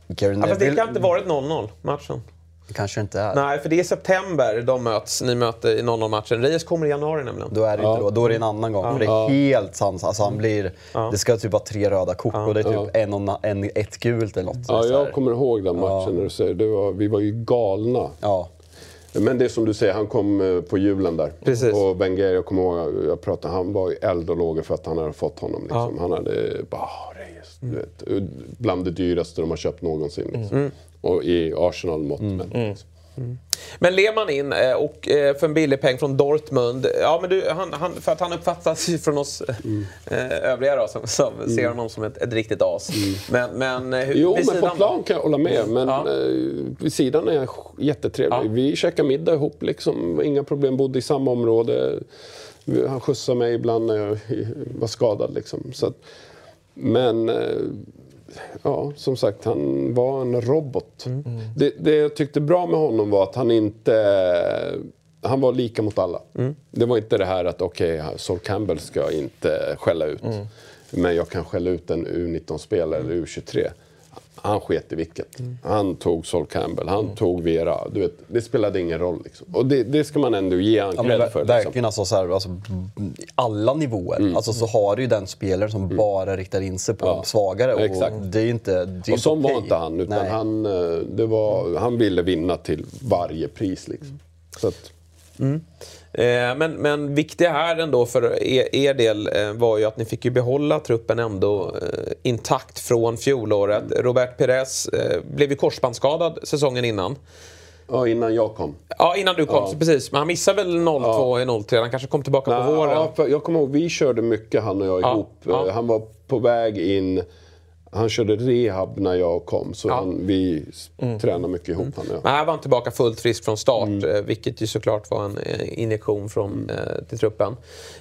Ja, fast det kan inte varit 0-0 matchen. Det kanske inte är. Nej, för det är september de möts. Ni möter i 0-0-matchen. Reyes kommer i januari nämligen. Då är det inte då. Då är det en annan gång. Ja. För det är helt sant. Alltså, han blir, ja. Det ska typ vara tre röda kort och det är typ en, och, en, ett gult eller något. Ja, jag kommer ihåg den matchen när du säger det. Var, vi var ju galna. Ja. Men det är som du säger, han kom eh, på julen där. Precis. Och Wenger, jag kommer ihåg, jag pratade, han var ju eld och lågor för att han hade fått honom. Liksom. Han hade bara, Reyes, mm. du vet, bland det dyraste de har köpt någonsin. Liksom. Mm. Och i Arsenal-mått mm. mm. Mm. Men Lehmann in eh, och eh, för en billig peng från Dortmund. Ja, men du, han, han, för att han uppfattas från oss mm. övriga då, som, som mm. ser honom som ett, ett riktigt as. Mm. Men, men, hur, jo, men på plan kan jag hålla med. Men ja. vid sidan är jag jättetrevlig. Ja. Vi käkade middag ihop, liksom. inga problem. Bodde i samma område. Han skjutsade mig ibland när jag var skadad. Liksom. Så att, men ja, som sagt, han var en robot. Mm. Det, det jag tyckte bra med honom var att han inte... Han var lika mot alla. Mm. Det var inte det här att okej, okay, Sol Campbell ska inte skälla ut. Mm. Men jag kan skälla ut en U19-spelare eller U23 han sket i vilket. Mm. Han tog Sol Campbell, han mm. tog Vera. Du vet, det spelade ingen roll. Liksom. Och det, det ska man ändå ge honom cred ja, för. Liksom. Verkligen, alltså, så här, alltså, alla nivåer. Mm. Alltså, så har du ju den spelaren som mm. bara riktar in sig på ja. svagare. Och Exakt. Det är inte det är Och sån okay. var inte han. Utan han, eh, det var, han ville vinna till varje pris. Liksom. Så att, mm. Men, men viktiga här ändå för er, er del eh, var ju att ni fick ju behålla truppen ändå eh, intakt från fjolåret. Robert Perez blev ju korsbandsskadad säsongen innan. Ja, innan jag kom. Ja, innan du kom. Ja. Precis. Men han missade väl 02 ja. 03? Han kanske kom tillbaka Nej, på våren? Ja, jag kommer ihåg, vi körde mycket han och jag ihop. Ja. Han var på väg in han körde rehab när jag kom, så ja. han, vi mm. tränade mycket ihop. Mm. Han, ja. Men här var han tillbaka fullt frisk från start, mm. Eh, vilket ju såklart var en eh, injektion från, mm. eh, till truppen.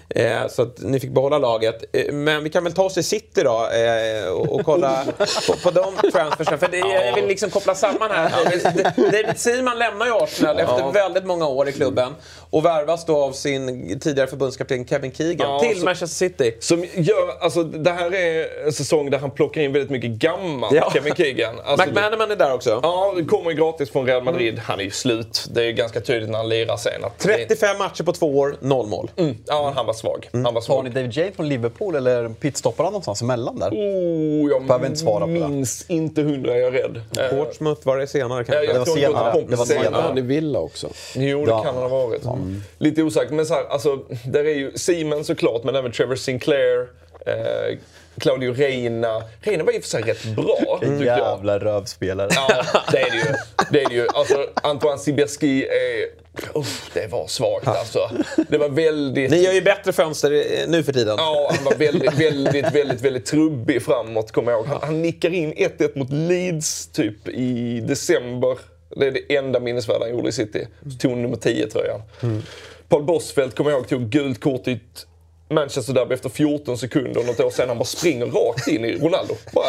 Eh, så att ni fick behålla laget. Eh, men vi kan väl ta oss till City då eh, och, och, kolla på, på de transfersen. För det, jag vill liksom koppla samman här. David Seaman lämnar ju Arsenal efter väldigt många år i klubben och värvas då av sin tidigare förbundskapten Kevin Keegan ja, till så, Manchester City. Som gör, alltså, det här är en säsong där han plockar in väldigt mycket gammalt, ja. Kevin Keegan. Alltså, McManaman är där också. Ja, det kommer gratis från Real Madrid. Mm. Han är ju slut. Det är ganska tydligt när han lirar sen. Att 35 matcher på två år, noll mål. Mm. Ja, han var svag. Mm. Han var svag. Har ni David James från Liverpool eller pitstoppar han någonstans emellan där? Oh, jag Behöver inte svara på minns det. inte hundra, jag är rädd. Portsmouth var det senare kanske? det var senare. Det var senare. Han i Villa också. Jo, det ja. kan han ha varit. Mm. Lite osäkert, men så här, alltså, där är ju Simon såklart, men även Trevor Sinclair. Eh, Claudio Reina. Reina var i och för sig rätt bra. Vilken jävla rövspelare. Ja, det är det ju. Det är det ju. Alltså, Antoine Sibierski är... Uff, det var svagt alltså. Det var väldigt... Ni gör ju bättre fönster nu för tiden. Ja, han var väldigt, väldigt, väldigt, väldigt trubbig framåt, kommer jag ihåg. Han, han nickar in 1-1 mot Leeds typ i december. Det är det enda minnesvärda han gjorde i City. Så tog nummer 10-tröjan. Mm. Paul Bosfeldt, kommer jag ihåg, tog gult kort i ett Manchester Derby efter 14 sekunder något år sen. Han bara springer rakt in i Ronaldo. Bara,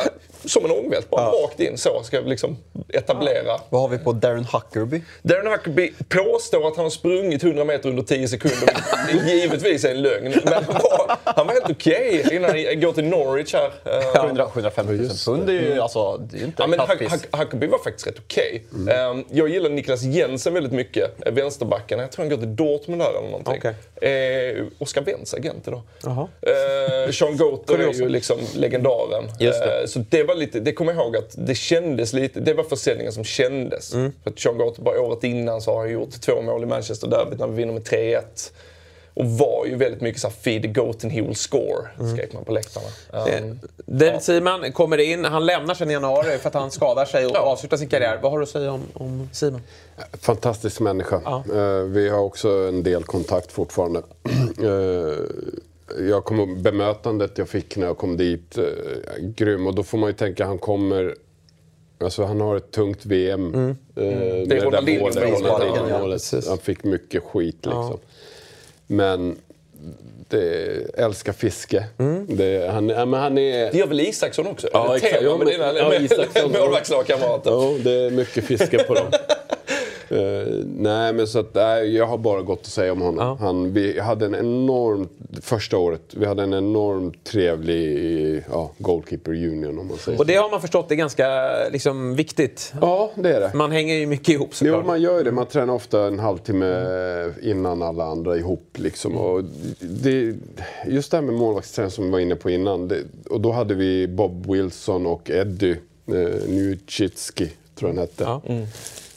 som en ångvält. Bara ja. rakt in så. Ska liksom etablera. Ja. Vad har vi på Darren Huckerby? Darren Huckerby påstår att han har sprungit 100 meter under 10 sekunder. Givetvis är en lögn. Men han var, han var helt okej okay innan han går till Norwich här. Ja. 750 000 pund är ju alltså, det är inte ja, men Huckerby var faktiskt rätt okej. Okay. Mm. Ehm, jag gillar Niklas Jensen väldigt mycket. Vänsterbacken. Jag tror han går till Dortmund där eller någonting. Okay. Eh, Oskar Wendts agent idag. Eh, Sean Goater är ju liksom legendaren. Just det. Eh, så det var lite, det kommer jag ihåg att det kändes lite, det var försäljningen som kändes. Mm. För att Sean Goater bara året innan så har han gjort två mål i Manchester Derby när vi vinner med 3-1. Och var ju väldigt mycket så feed the goat and he will score, mm. skrek man på läktarna. Um, David ja. Simon kommer in, han lämnar sen i januari för att han skadar sig och ja. avslutar sin karriär. Vad har du att säga om, om Simon? Fantastisk människa. Ja. Uh, vi har också en del kontakt fortfarande. Uh, jag kom, bemötandet jag fick när jag kom dit, uh, grym. Och då får man ju tänka, han kommer Alltså han har ett tungt VM. Mm. Mm. det är Ronaldinho. Han fick mycket skit liksom. Men det, älskar fiske. Mm. Det, han, ja, men han är... Det gör väl Isaksson också? Ja, exakt. Ja, med dina ja, målvaktslagkamrater. Ja, det är mycket fiske på dem. Uh, nej, men så att, nej, jag har bara gott att säga om honom. Ja. Han, vi hade en enormt, första året, vi hade en enormt trevlig ja, goalkeeper union om man säger Och det har man förstått är ganska liksom, viktigt. Ja, det är det. Man hänger ju mycket ihop såklart. Jo, man gör det. Man tränar ofta en halvtimme innan alla andra ihop. Liksom. Mm. Och det, just det här med målvaktsträning som vi var inne på innan. Det, och då hade vi Bob Wilson och Eddie eh, Njuchitski, tror jag han hette. Ja. Mm.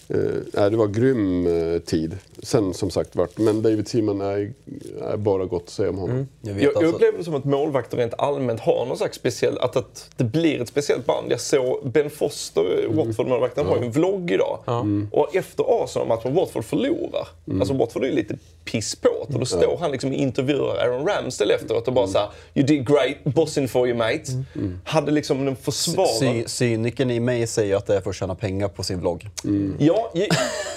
Eh, det var grym eh, tid. Sen som sagt vart, men David Seaman är, är bara gott att säga om honom. Mm. Jag, jag, alltså... jag, upplever det som att målvakter rent allmänt har någon slags speciell, att, att det blir ett speciellt band. Jag såg Ben Foster, mm. Watford-målvakten, mm. har ju en vlogg idag. Mm. Och efter Arsenal-matchen, Watford förlorar. Mm. Alltså Watford är ju lite piss på och då står ja. han liksom och intervjuar Aaron Ramsdale efteråt och bara mm. såhär “You did great, bossing for you mate”. Mm. mm. Hade liksom en försvarare... Cynikern i mig säger att det är för att tjäna pengar på sin vlogg. Mm. Ja,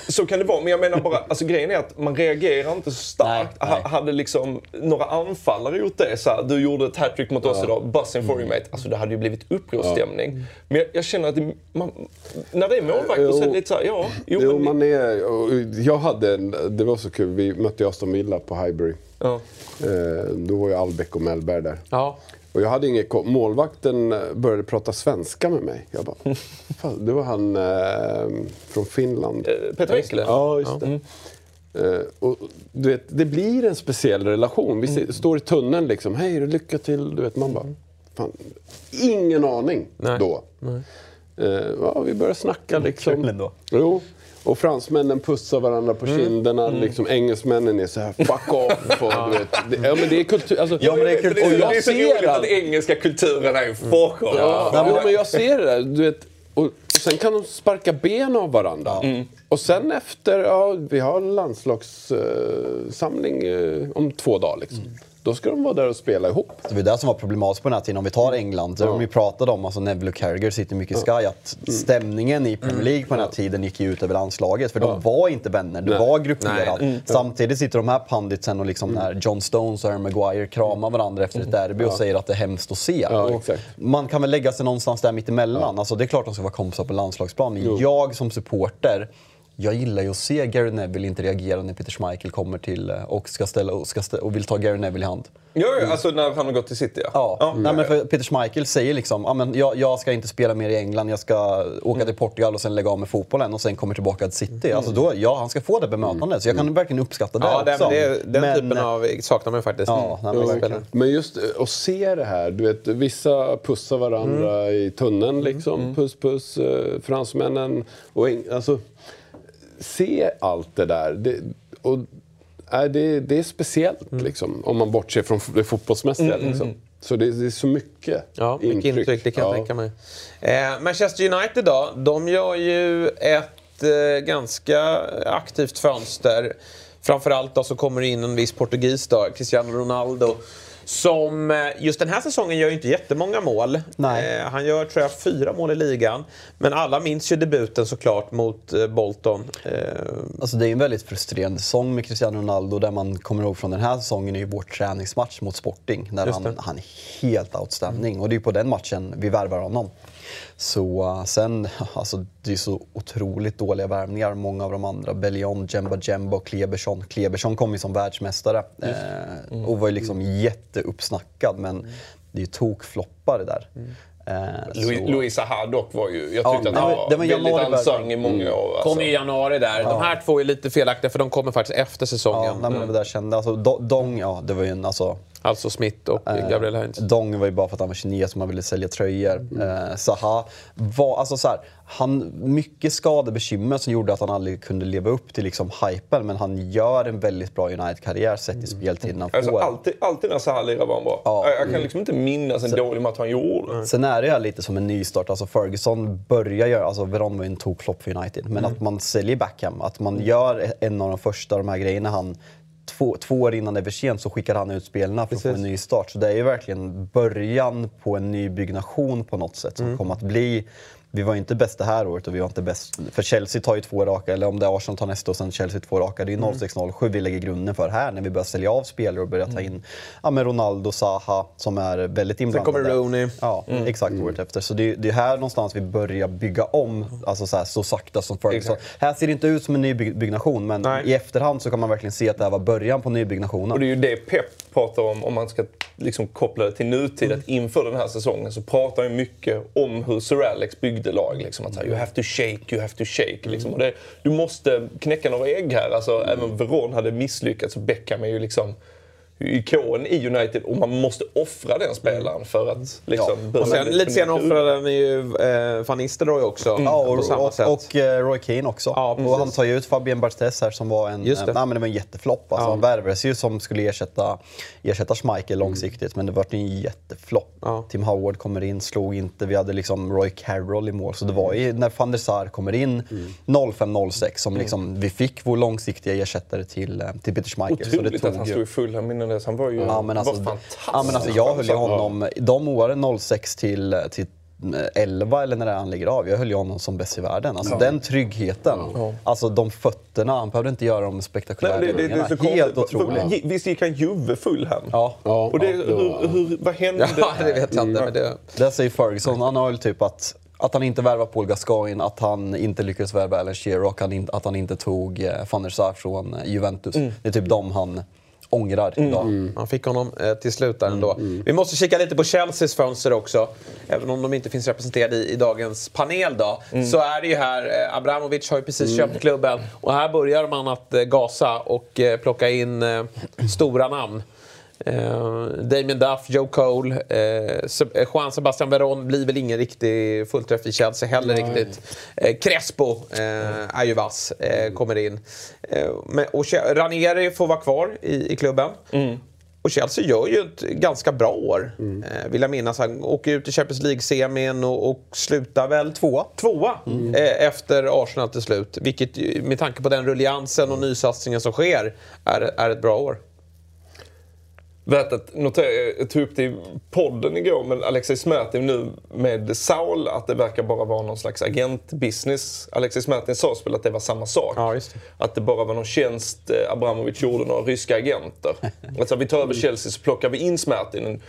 så kan det vara. Men jag menar bara, alltså grejen är att man reagerar inte så starkt. Nej, nej. Hade liksom några anfallare gjort det, så här, du gjorde ett hattrick mot oss ja. idag, bossing for you mm. mate. Alltså det hade ju blivit upprorsstämning. Ja. Men jag, jag, känner att det, man, när det är målvakt så är det lite såhär, ja. Jo, jo men... man är, jag hade en, det var så kul, vi mötte Aston Villa på Highbury. Ja. Eh, då var ju Albeck och Mellberg där. Ja. Och jag hade inget Målvakten började prata svenska med mig. Jag bara, fan, det var han eh, från Finland. Eh, Peter Enkele? Ja, just det. Mm. Uh, och, du vet, det blir en speciell relation. Vi mm. står i tunneln liksom, hej lycka till. Du vet, man bara, fan, ingen aning Nej. då. Nej. Uh, ja, vi börjar snacka liksom. Kul ändå. Jo. Och fransmännen pussar varandra på mm. kinderna. Mm. Liksom, engelsmännen är så här fuck off. Och, du vet, det, ja men det är kultur. Alltså, ja, men det är kultur. Och jag det är så roligt att den engelska kulturen är fuck off. Ja, ja. Men jag ser det där. Du vet, och, och sen kan de sparka ben av varandra. Mm. Och sen efter, ja vi har landslagssamling uh, om två dagar liksom. Mm. Då ska de vara där och spela ihop. Det var det som var problematiskt på den här tiden. Om vi tar England, där ja. de ju pratade om, alltså Neville och Carragher sitter mycket i Sky, att mm. stämningen i Premier League på den här tiden gick ju ut över landslaget. För de var inte vänner, det var grupperat. Mm. Samtidigt sitter de här panditsen och liksom mm. när John Stones och Aaron Maguire kramar varandra efter ett mm. derby och säger att det är hemskt att se. man kan väl lägga sig någonstans där mittemellan. Ja. Alltså, det är klart de ska vara kompisar på landslagsplan. Men jag som supporter jag gillar ju att se Gary Neville inte reagera när Peter Schmeichel kommer till eh, och, ska ställa, och, ska ställa, och vill ta Gary Neville i hand. Ja, ja alltså när han har gått till City ja. ja. ja. Nej, men för Peter Schmeichel säger liksom ah, men jag, jag ska inte spela mer i England, jag ska åka mm. till Portugal och sen lägga av med fotbollen och sen kommer tillbaka till City. Mm. Alltså då, ja, han ska få det bemötandet, mm. så jag kan mm. verkligen uppskatta det ja, också. Det, den men, typen av saknar man faktiskt. Ja, mm. men just eh, att se det här, du vet vissa pussar varandra mm. i tunneln liksom, puss puss, eh, fransmännen och alltså se allt det där. Det, och, äh, det, det är speciellt mm. liksom, om man bortser från det fotbollsmässiga. Mm, mm liksom. Mm. Så det, det, är så mycket Ja, mycket intryck, intryck det kan jag tänka mig. Eh, Manchester United då, de gör ju ett eh, ganska aktivt fönster. Framförallt då så kommer det in en viss portugis då, Cristiano Ronaldo. Som eh, just den här säsongen gör ju inte jättemånga mål. Nej. Eh, han gör, tror jag, fyra mål i ligan. Men alla minns ju debuten såklart mot eh, Bolton. Alltså det är en väldigt frustrerande säsong med Cristiano Ronaldo. där man kommer ihåg från den här säsongen är ju vår träningsmatch mot Sporting. Där han, han är helt outstanding. Mm. Och det är på den matchen vi värvar honom. Så uh, sen, alltså det är så otroligt dåliga värvningar. Många av de andra, Bellion, Jemba Jemba och Klebersson. Klebersson kom ju som världsmästare eh, mm. och var ju liksom jätteuppsnackad men mm. det är ju tokfloppar det där. Mm. Eh, Louis Zaha dock var ju, jag tyckte ja, att han var, det var väldigt ansang i många mm. år. Alltså. Kom i januari där. Ja. De här två är lite felaktiga för de kommer faktiskt efter säsongen. Ja, nej, men det där kände, alltså, Dong, ja det var ju en, alltså, Alltså Smith och Eh, Gabriel Heinz. Dong var ju bara för att han var 29 som man ville sälja tröjor. Eh, Zaha var, alltså så här, han, mycket skadebekymmer som gjorde att han aldrig kunde leva upp till liksom hypen. Men han gör en väldigt bra United-karriär sett i speltiden han Alltså, får. alltid, alltid när Zaha lirar var han bra. Ja. Jag, jag kan liksom inte minnas en dålig match han gjorde. Sen är det här lite som en nystart. Alltså Ferguson börjar göra, alltså Veron var ju en tokflopp för United. Men att man säljer Beckham, att man gör en av de första de här grejerna han Två, två år innan det är för sent så skickar han ut spelarna för att få en ny start. Så det är ju verkligen början på en ny byggnation på något sätt som kommer att bli vi var ju inte bäst det här året och vi var inte bäst... För Chelsea tar ju två raka, eller om det är Arsenal tar nästa och sen Chelsea två raka. Det är ju 06-07 vi lägger grunden för här när vi börjar sälja av spelare och börjar ta in ja, men Ronaldo, Zaha som är väldigt inblandade. kommer Rooney. Ja, exakt året efter. Så det, är- det är här någonstans vi börjar bygga om, alltså så, här, så sakta som Ferguson. Här ser det inte ut som en ny by- byggnation, men Nej. i efterhand så kan man verkligen se att det här var början på nybyggnationen. Och det är ju det Pep pratar om, om man ska liksom koppla det till nutid. Att inför den här säsongen så pratar han mycket om hur Sir Alex byggde lag. Liksom, att här, you have to shake, you have to shake. Liksom. Och det, du måste knäcka några ägg här. Alltså, Även Veron hade misslyckats. Och Beckham är ju liksom ikon i United och man måste offra den spelaren för att liksom, Ja. Och sen lite senare offrade den ju eh, van Nistelrooy också. Ja, på och, samma och, sätt. och eh, Roy Keane också. Ja, och han tar ju ut Fabien Barthez här som var en, Just det. nej, men det var en jätteflopp. Alltså, Ja. Han värvades ju som skulle ersätta, ersätta Schmeichel långsiktigt, men det var en jätteflopp. Ja. Tim Howard kommer in, slog inte. Vi hade liksom Roy Carroll i mål. Så det var ju när van der Sar kommer in 05-06 som liksom, vi fick vår långsiktiga ersättare till, eh, till Peter Schmeichel. Så det Otroligt att han stod i full innan dess. Han var ju Ja men, alltså, var fantastisk. ja, men alltså jag höll ju honom, de åren 06 till, till 11 eller när det är han lägger av, jag höll ju honom som bäst i världen. Alltså den tryggheten, alltså de fötterna, han behövde inte göra de spektakulära Nej, det, det, det är så Helt otroligt. För, visst gick han Juve full hem? Ja. Ja, Och det, ja, det var- hur, hur, vad hände? Ja, det vet jag inte. Men det... Där säger Ferguson, han har väl typ att att han inte värvar Paul Gascoigne, att han inte lyckades värva Alan Shearer och han in- att han inte tog eh, van der Sar från eh, Juventus. Det är typ de han ångrar idag. Man fick honom eh, till slut där ändå. Vi måste kika lite på Chelseas fönster också. Även om de inte finns representerade i, i dagens panel då. Så är det ju här, eh, Abramovic har ju precis köpt klubben. Och här börjar man att eh, gasa och eh, plocka in eh, stora namn. Eh, Damien Duff, Joe Cole, eh, eh, Juan Sebastian Veron blir väl ingen riktig fullträff i Chelsea heller riktigt. Eh, Crespo eh, är ju vass, eh, kommer in. Eh, men, och Ranieri får vara kvar i, i klubben. Och Chelsea gör ju ett ganska bra år, eh, vill jag minnas. Han åker ut i Champions League-semin och, och slutar väl Tvåa. tvåa eh, efter Arsenal till slut. Vilket med tanke på den rulliansen och nysatsningen som sker är, är ett bra år. Värt att notera, jag tog upp det i podden igår, men Alexis Smertin nu med Saul, att det verkar bara vara någon slags agentbusiness. Alexis Smertin sa väl att det var samma sak. Ja, det. Att det bara var någon tjänst eh, Abramovic gjorde några ryska agenter. alltså vi tar över Chelsea så plockar vi in Smertin,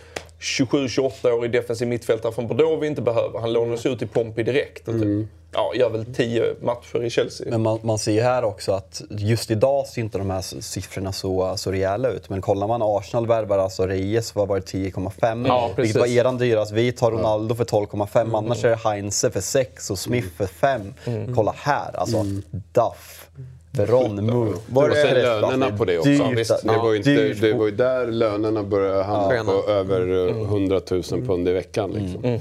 27-28-årig defensiv mittfältare från Bordeaux vi inte behöver. Han lånades ut till Pompey direkt och typ, ja, gör väl 10 matcher i Chelsea. Men man, man ser ju här också att just idag ser inte de här siffrorna så, så rejäla ut. Men kollar man Arsenal värvar alltså Reyes, vad var det, 10,5? Ja, vilket var eran dyrast. Vi tar Ronaldo för 12,5. Annars är det Heinze för 6 och Smith för 5. Kolla här, alltså Duff. Veron. Var Och det- sen lönerna på det också. Dyrt, visst. Det var ju, inte, det var ju där lönerna började hamna på över eh, 100 000 pund i veckan. Liksom.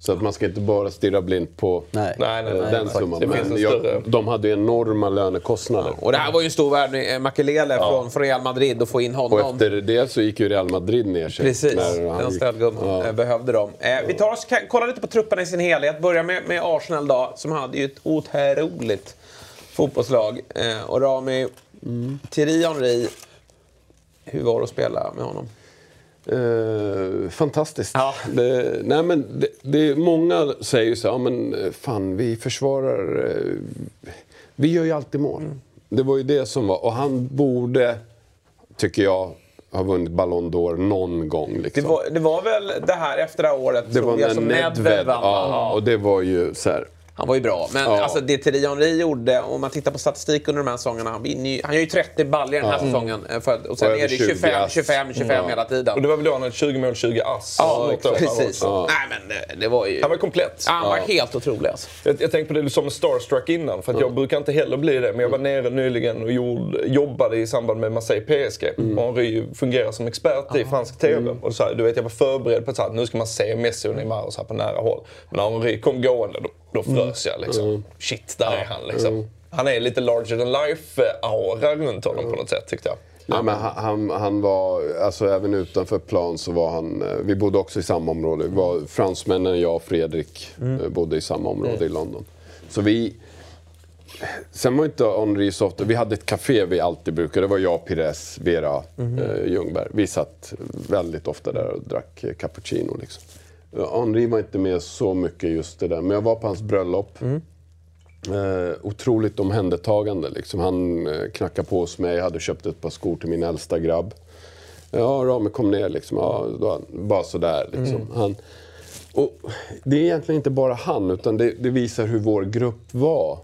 Så att man ska inte bara stirra blint på Nej. Nej, nej, eh, nej, den summan. Det finns Men en jag, de hade ju enorma lönekostnader. Och det här var ju en stor värvning, eh, Makelele från, från Real Madrid, att få in honom. Och efter det så gick ju Real Madrid ner sig. Precis, när han den stödgumman Ja. eh, behövde dem. Eh, vi tar oss, kollar lite på trupperna i sin helhet. Börjar med, med Arsenal då, som hade ju ett otroligt fotbollslag. Eh, och Rami, Thierry Henry, hur var det att spela med honom? Eh, fantastiskt. Ja. Det, nej men det, det, många säger ju så ja, men eh, fan vi försvarar... Eh, vi gör ju alltid mål. Mm. Det var ju det som var... Och han borde, tycker jag, ha vunnit Ballon d'Or någon gång. Det Liksom. var, det var väl det här efter det här året Det var jag när som Nedved... vann? Ja, och det var ju så här... Han var ju bra. Men Ja. alltså, det Thierry Henry gjorde, om man tittar på statistik under de här säsongerna, han, vinner ju, han gör ju 30 baljor den här säsongen. eh, För, och sen Och är det 20 25, ass. 25, 25 Ja. hela tiden. Och det var väl då han hade 20 mål, 20 ass. Ja, precis. också. Nej, men det, det var ju... Han var komplett. Ja, han var helt otrolig alltså. Jag, jag tänkte på det du sa med starstruck innan, för att jag brukar inte heller bli det. Men jag var nere nyligen och gjorde, jobbade i samband med Marseille PSG. Och Henry fungerar som expert i fransk TV. Och så här, du vet, jag var förberedd på att nu ska man se Messi och Neymar och så här på nära håll. Men när Henry kom gående, då, då frös jag liksom. Shit, där är han liksom. Han är lite larger than life-aura runt honom på något sätt tyckte jag. Nej, men han, han, han var, alltså även utanför plan så var han, eh, vi bodde också i samma område. Vi var, fransmännen, jag och Fredrik eh, bodde i samma område i London. Så vi, sen var inte Henri så ofta, vi hade ett café vi alltid brukade, det var jag, Pires, Vera eh, Ljungberg. Vi satt väldigt ofta där och drack eh, cappuccino liksom. Henri var inte med så mycket just det där, men jag var på hans bröllop. Eh, otroligt omhändertagande. Liksom. Han eh, knackade på hos mig, jag hade köpt ett par skor till min äldsta grabb. Ja, Rami kom ner liksom. Ja, då, bara sådär liksom. Han, och det är egentligen inte bara han, utan det, det visar hur vår grupp var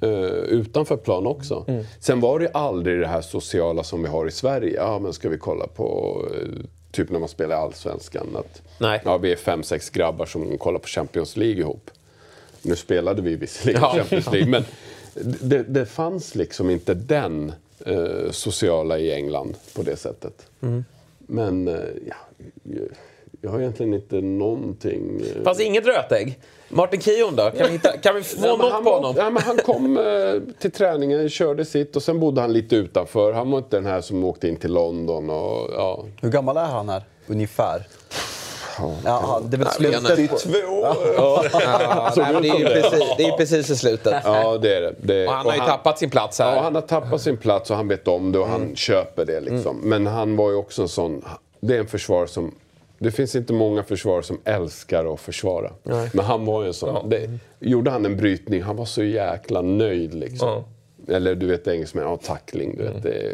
eh, utanför plan också. Sen var det aldrig det här sociala som vi har i Sverige. Ja, men ska vi kolla på eh, typ när man spelar i Allsvenskan. Att, Nej. Ja, vi är fem, sex grabbar som kollar på Champions League ihop. Nu spelade vi visserligen Ja. Champions League, men det, det fanns liksom inte den eh, sociala i England på det sättet. Mm. Men eh, ja, jag- har egentligen inte någonting... eh, Fanns inget rötägg? Martin Kion då? Kan vi, hitta, kan vi få Nej, något han på honom? Ja, men han kom eh, till träningen, körde sitt och sen bodde han lite utanför. Han var inte den här som åkte in till London och ja. Hur gammal är han här? Ungefär? Ja, det är väl Nej, men- slutet. Två... Ja, nej, det, är ju precis, det är precis i slutet. Ja, det är det. det Och han har ju tappat sin plats här. Ja, han har tappat sin plats och han vet om det och han köper det. Liksom. Men han var ju också en sån... Det är en försvar som... Det finns inte många försvar som älskar att försvara. Men han var ju en sån. Det, gjorde han en brytning, han var så jäkla nöjd liksom. Eller du vet engelsmän, ja tackling. Du vet, det,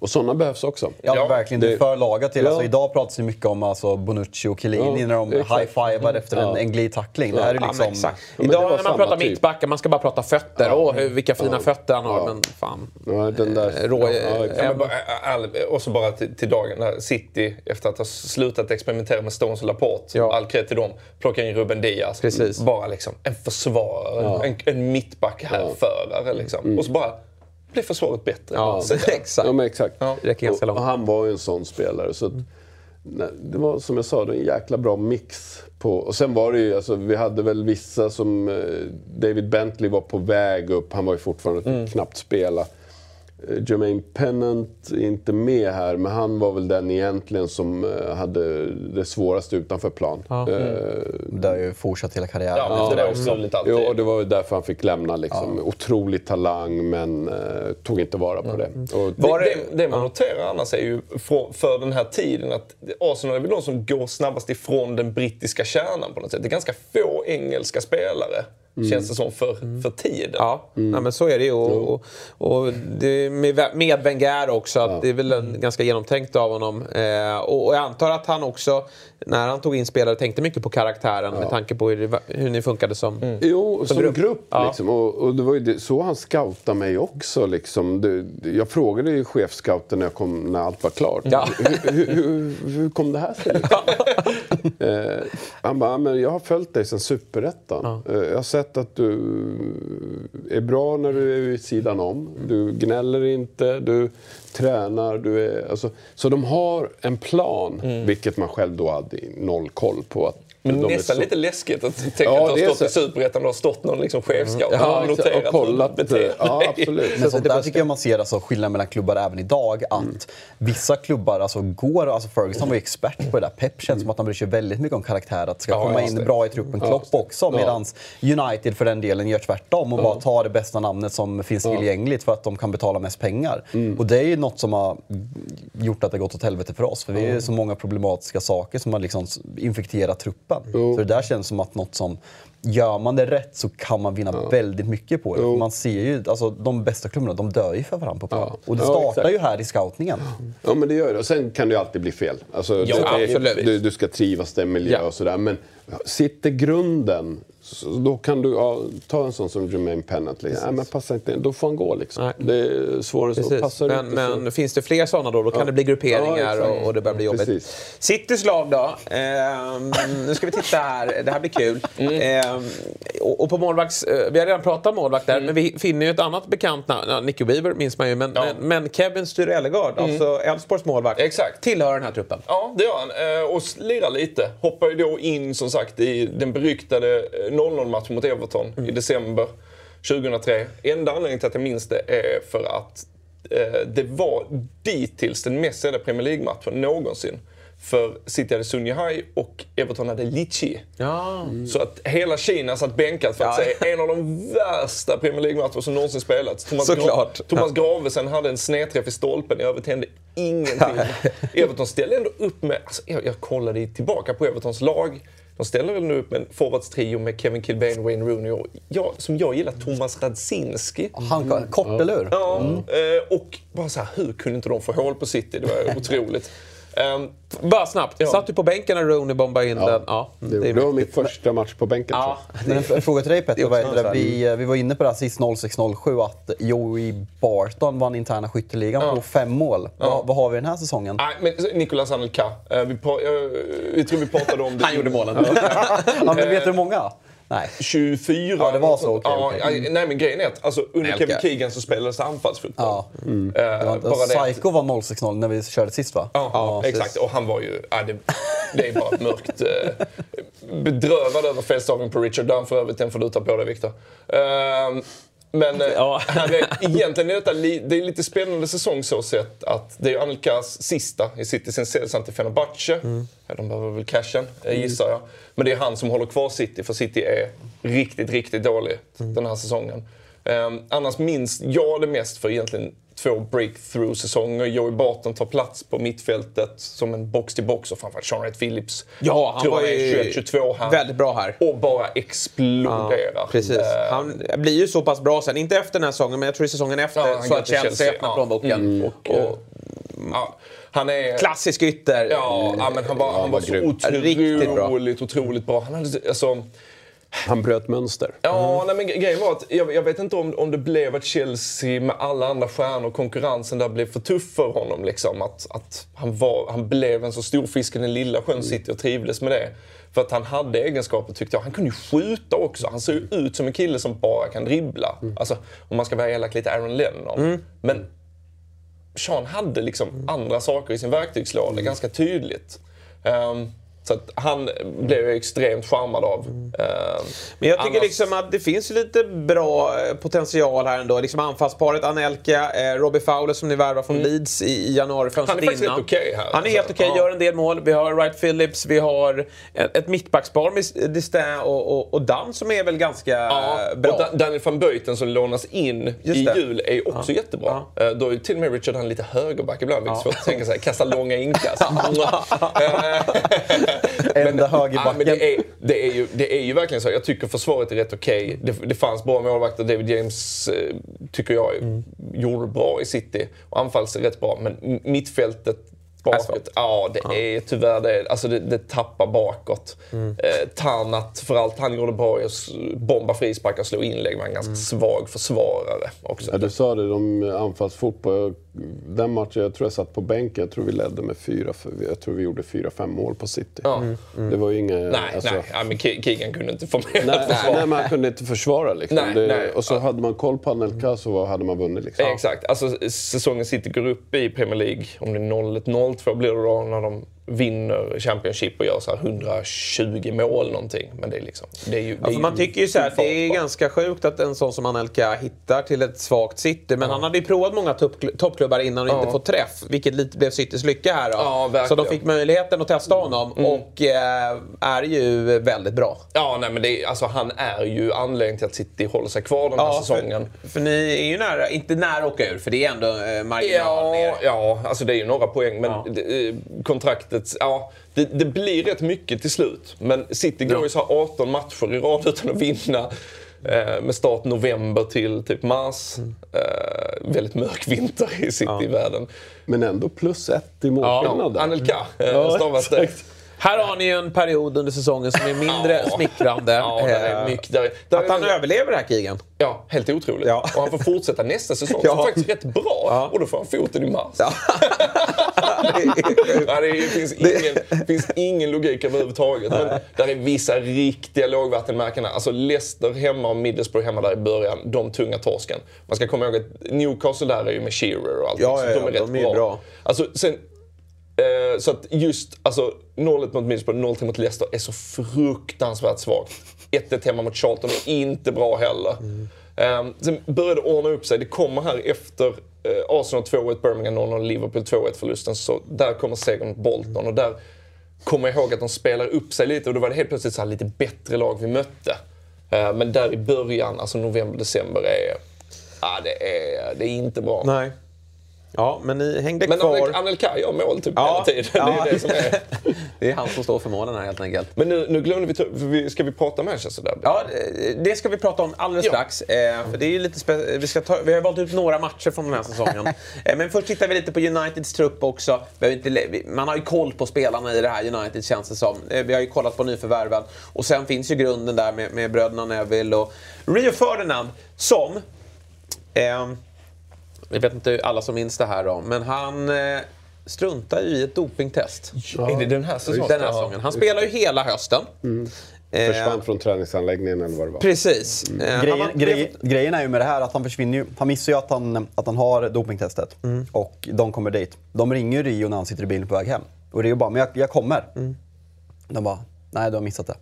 och sådana behövs också. Ja, Ja, verkligen. Det är för lagat till. Alltså, Ja. idag pratas det mycket om alltså, Bonucci och Chiellini Ja, när de high-fivar efter en, en glidtackling. Det här är Ja, liksom... Idag när man pratar typ. mittbackar, man ska bara prata fötter. Åh, hur, vilka fina fötter han har. Ja. Men fan. Ja, den där, Rå- ja. Ja, bara, all, och så bara till, till dagen när City, efter att ha slutat experimentera med Stones och Laporte, Ja. all cred till dem, plockar in Ruben Diaz. Precis. Bara liksom en försvarare, en, en mittback härförare liksom. Och så bara blir försvaret bättre. Ja, exakt. Ja, men exakt. Ja. Det räcker ganska och, och långt. han var ju en sån spelare. Så att, nej, det var som jag sa, det var en jäkla bra mix. På, och sen var det ju, alltså, vi hade väl vissa som... Eh, David Bentley var på väg upp, han var ju fortfarande knappt spela. Eh, Jermaine Pennant är inte med här, men han var väl den egentligen som eh, hade det svåraste utanför plan. Eh, Det har ju fortsatt hela karriären. Ja, men det var otroligt alltid. Jo, och det var ju därför han fick lämna. Liksom. Otrolig talang, men eh, tog inte vara på det. Och, Det, det, det man noterar annars är ju för, för den här tiden att Arsenal är väl de som går snabbast ifrån den brittiska kärnan på något sätt. Det är ganska få engelska spelare, känns det som, för, för tiden. Ja, nej, men så är det ju. Och, och, och det, med, med Wenger också, att det är väl en, ganska genomtänkt av honom. Eh, och, och jag antar att han också, när han tog in spelare, tänkte mycket på karaktären med tanke på hur, hur ni funkade som... Jo, som, grupp. grupp. Ja. liksom. och, och det var ju det, så han scoutade mig också. Liksom. Det, jag frågade ju chefscouten när, jag kom, när allt var klart. Ja. Hur, hur, hur, hur kom det här sig? eh, han bara, men jag har följt dig sedan superettan. Eh, jag har sett att du är bra när du är vid sidan om. Du gnäller inte, du tränar. Du är, alltså, så de har en plan, vilket man själv då hade noll koll på. Att Men är nästan så- lite läskigt att tänka Ja, att det har stått i så. Superettan och har stått någon liksom chefscout Ja, och noterat och kollat. hur du beter Ja, absolut. Men sånt där tycker jag man ser alltså, skillnad mellan klubbar även idag. Att vissa klubbar alltså, går... Alltså Ferguson var ju expert på det där. Pep känns som att han bryr sig väldigt mycket om karaktär. Att det ska Ja, komma in det. bra i truppen. Klopp också. Medan United för den delen gör tvärtom och bara tar det bästa namnet som finns tillgängligt för att de kan betala mest pengar. Och det är ju något som har gjort att det gått åt helvete för oss. För vi är så många problematiska saker som har liksom infekterat truppen. Så det där känns som att något som Gör man det rätt så kan man vinna väldigt mycket på det. Jo. Man ser ju, alltså, de bästa klubbarna de dör ju för varandra på plan. Ja. Och det Ja, startar exakt. ju här i scoutningen. Ja, men det gör det. Och sen kan det ju alltid bli fel. Alltså, Ja, det, absolut. Du, du ska trivas i en miljö Ja. och sådär. Men sitter grunden Så då kan du ja, ta en sån som Jermaine Pennant. Liksom. Nej, men passar inte Då får han gå liksom. Nej. Det är svårare så. Passar Men, men så. finns det fler sådana då, då kan Ja. det bli grupperingar Ja, och, och det börjar bli jobbigt. Precis. Citys lag då. Ehm, nu ska vi titta här. Det här blir kul. Mm. Ehm, och, och på målvakts... eh, Vi har redan pratat om målvakt där, men vi finner ju ett annat bekant namn. Ja, Nicky Weaver minns man ju, men, men, men Kevin Styrellegard, alltså Elfsborgs målvakt, Exakt. tillhör den här truppen. Ja, det gör han. Eh, Och lirar lite. Hoppar ju då in, som sagt, i den beryktade eh, 0-0-matchen mot Everton i december 2003. Enda anledningen till att jag minns det är för att eh, det var dittills den mest sedda Premier League-matchen någonsin. För City hade Sun Yihai och Everton hade Lichi. Ja. Så att hela Kina satt bänkat för att Ja. se en av de värsta Premier League-matcher som någonsin spelats. Thomas, Såklart. Thomas Gravesen hade en snedträff i stolpen, i övrigt hände ingenting. Everton ställde ändå upp med, alltså, jag, jag kollade tillbaka på Evertons lag. De ställer väl nu upp en forwardstrio med Kevin Kilbane, Wayne Rooney och jag, som jag gillar, Thomas Radzinski. Han, Kortelur. Ja, eh, och bara så här, hur kunde inte de få hål på City? Det var otroligt. Ehm, Bara snabbt, Ja. satt du på bänken när Rooney bombade in den? Ja, Det, är det var min första match på bänken. Ja, tror Men en, fråga till dig Det Petter. Vad heter det? så här. Vi, vi var inne på det här sist 06-07 att Joey Barton vann interna skytteligan på fem mål. Vad, vad har vi den här säsongen? nej, men Nicolas Anelka. Eh, vi, pra- eh, jag tror vi pratade om det. Han gjorde målen. Ja, men vet du hur många? Nej. 24. Ja, det var så, okej, ja, ja, Nej, men grejen är att alltså, under. Kevin Keegan så spelades det anfallsfotboll. Ja. Eh, Det var, bara det att- Psycho var 06-0 när vi körde sist va? Ja, Ja, exakt. Och han var ju... Ja, det, det är bara mörkt. Eh, bedrövad över felstavning på Richard Dunn för övrigt. Den får du ta på dig, Viktor. Eh, men eh, Ja. han är, egentligen är detta det är lite spännande säsong så sett att det är Anelkas sista i City sen säljs han till Fenerbahce. Mm. De behöver väl cashen, eh, gissar jag. Men det är han som håller kvar City, för City är riktigt, riktigt dåligt Mm. den här säsongen. Um, annars minns jag det mest för egentligen två breakthrough-säsonger. Joey Barton tar plats på mittfältet som en box-till-box och framförallt Sean Wright Phillips. Ja, han Tror var jag är ju 21-22 här. väldigt bra här. Och bara exploderar. Precis. Eh, Han blir ju så pass bra sen. Inte efter den här säsongen, men jag tror i säsongen efter Ja, så att Chelsea, öppnar Ja. plånboken. Mm. Och, ja, han är... Klassisk ytter. Ja, ja, men han var, han var så grym. Riktigt bra. otroligt, otroligt bra. Han hade, alltså, Han bröt mönster. Ja, nej, men gre- grejen var att jag, jag vet inte om, om det blev att Chelsea med alla andra stjärnor, konkurrensen där blev för tuff för honom. Liksom. Att, att han, var, han blev en så stor fisk i den lilla sjön City och trivdes med det. För att han hade egenskaper tyckte jag. Han kunde ju skjuta också. Han ser ju ut som en kille som bara kan dribbla. Alltså, om man ska vara elak, lite Aaron Lennon. Men Sean hade liksom andra saker i sin verktygslåda ganska tydligt. Ehm, så att han blev jag extremt charmad av. Ehm, Men jag tycker annars- liksom att det finns lite bra eh, potential här ändå. Liksom anfallsparet Anelka, eh, Robbie Fowler som ni värvar från Leeds i, januarifönstret Mm. Han är faktiskt innan. helt okej här, Han är alltså. helt okej, Ja. gör en del mål. Vi har Wright Phillips, vi har ett, ett mittbackspar med Distin och, och, och Dan som är väl ganska Ja, eh, bra. och Da- Daniel van Beuten som lånas in Just i jul är också jättebra. Ja. Eh, Då är till och med Richard han lite högerback ibland, vilket är Ja. svårt att tänka sig. Kasta långa inkast. Enda Ja, högerbacken. men det, är, det, är ju, det är ju verkligen så. Jag tycker försvaret är rätt okej. Det, det fanns bra målvakter. David James eh, tycker jag Mm. gjorde bra i City. Och anfalls är rätt bra. Men mittfältet bakåt, ja det är tyvärr det. Alltså det, det tappar bakåt. Mm. Eh, Tarnat, för allt han gjorde bra i att s- bomba frisparkar och slå inlägg, var en ganska Mm. svag försvarare också. Ja, du sa det, de anfallsfotboll. Den matchen, jag tror jag satt på bänken. Jag tror vi ledde med fyra, för jag tror vi gjorde fyra, fem mål på City. Ja. Det var ju inget... Nej, alltså- nej. Ja, men Ke- Keegan kunde inte få med Nej, ett nej, men han kunde inte försvara liksom. Nej, det, nej. Och så hade man koll på Anelka så hade man vunnit liksom. Exakt. Alltså, säsongen City går upp i Premier League, om det är 0-1-0-2 blir det då när de vinner Championship och gör så här 120 mål någonting. Men det är liksom... Det är ju, det Ja, är för man tycker ju så här, att det är ganska sjukt att en sån som Anelka hittar till ett svagt City. Men han hade ju provat många toppkl- toppklubbar innan och Ja. inte fått träff. Vilket lite blev Citys lycka här då. Ja, så de fick möjligheten att testa honom och eh, är ju väldigt bra. Ja, nej, men det är, alltså, han är ju anledningen till att City håller sig kvar den här säsongen. för, för ni är ju nära, inte nära att åka ur, för det är ändå eh, marginal ner. Ja, ja, alltså det är ju några poäng. Men Ja. Det, kontraktet, ja, det, det blir rätt mycket till slut. Men City går Ja. ju så här 18 matcher i rad utan att vinna. Eh, med start november till typ mars. Mm. Eh, väldigt mörk vinter i City-världen. Men ändå plus ett i Ja, målskillnad. där. Anelka eh, Ja, stavas det. Här har ni en period under säsongen som är mindre smickrande. Ja, det är Eh, mycket. Där, där Att han är, överlever det här Kigen. Ja, helt otroligt. Ja. Och han får fortsätta nästa säsong. Ja. Som faktiskt är rätt bra. Ja. Och då får han foten i mars. Ja. Ja, det finns ingen, finns ingen logik överhuvudtaget. Men där är vissa riktiga lågvattenmärken. Alltså Leicester hemma och Middlesbrough hemma där i början. De tunga torsken. Man ska komma ihåg att Newcastle där är ju med Shearer och allt. Ja, så ja, de är rätt de är bra. bra. Alltså, sen, eh, så att just alltså, 0-1 mot Middlesbrough, 0-3 mot Leicester är så fruktansvärt svagt. 1-1 hemma mot Charlton är inte bra heller. Eh, sen började det ordna upp sig. Det kommer här efter eh, Arsenal 2-1, Birmingham 0-0, Liverpool 2-1 förlusten. Så där kommer segern mot Bolton. Och där kommer jag ihåg att de spelar upp sig lite och då var det helt plötsligt så här lite bättre lag vi mötte. Eh, men där i början, alltså november, december, är, ja, det, är, det är inte bra. Nej. Ja, men ni hängde Men kvar. Anel- Anelka gör mål typ Ja, hela tiden. ja. Det är det som är. Det är han som står för målen här helt enkelt. Men nu, nu glömde vi, Ska vi prata Manchester Derby? Ja, det ska vi prata om alldeles Ja. strax. Eh, för det är lite vi, ska ta, vi har valt ut några matcher från den här säsongen. eh, men först tittar vi lite på Uniteds trupp också. Inte, man har ju koll på spelarna i det här United känns det som. Eh, vi har ju kollat på nyförvärven. Och sen finns ju grunden där med, med bröderna Neville och Rio Ferdinand som... Eh, jag vet inte alla som minns det här då, men han eh, struntar ju i ett dopingtest. Är det den här säsongen? Den här Ja. säsongen. Han spelar ju hela hösten. Eh, Försvann från träningsanläggningen eller vad det var. Precis. Eh, han Grejen, var- grej, grejen är ju med det här att han försvinner ju. Han missar ju att han, att han har dopingtestet. Och de kommer dit. De ringer ju Rio när han sitter i bilen på väg hem. Och Rio bara, men jag, jag kommer. De bara, nej du har missat det.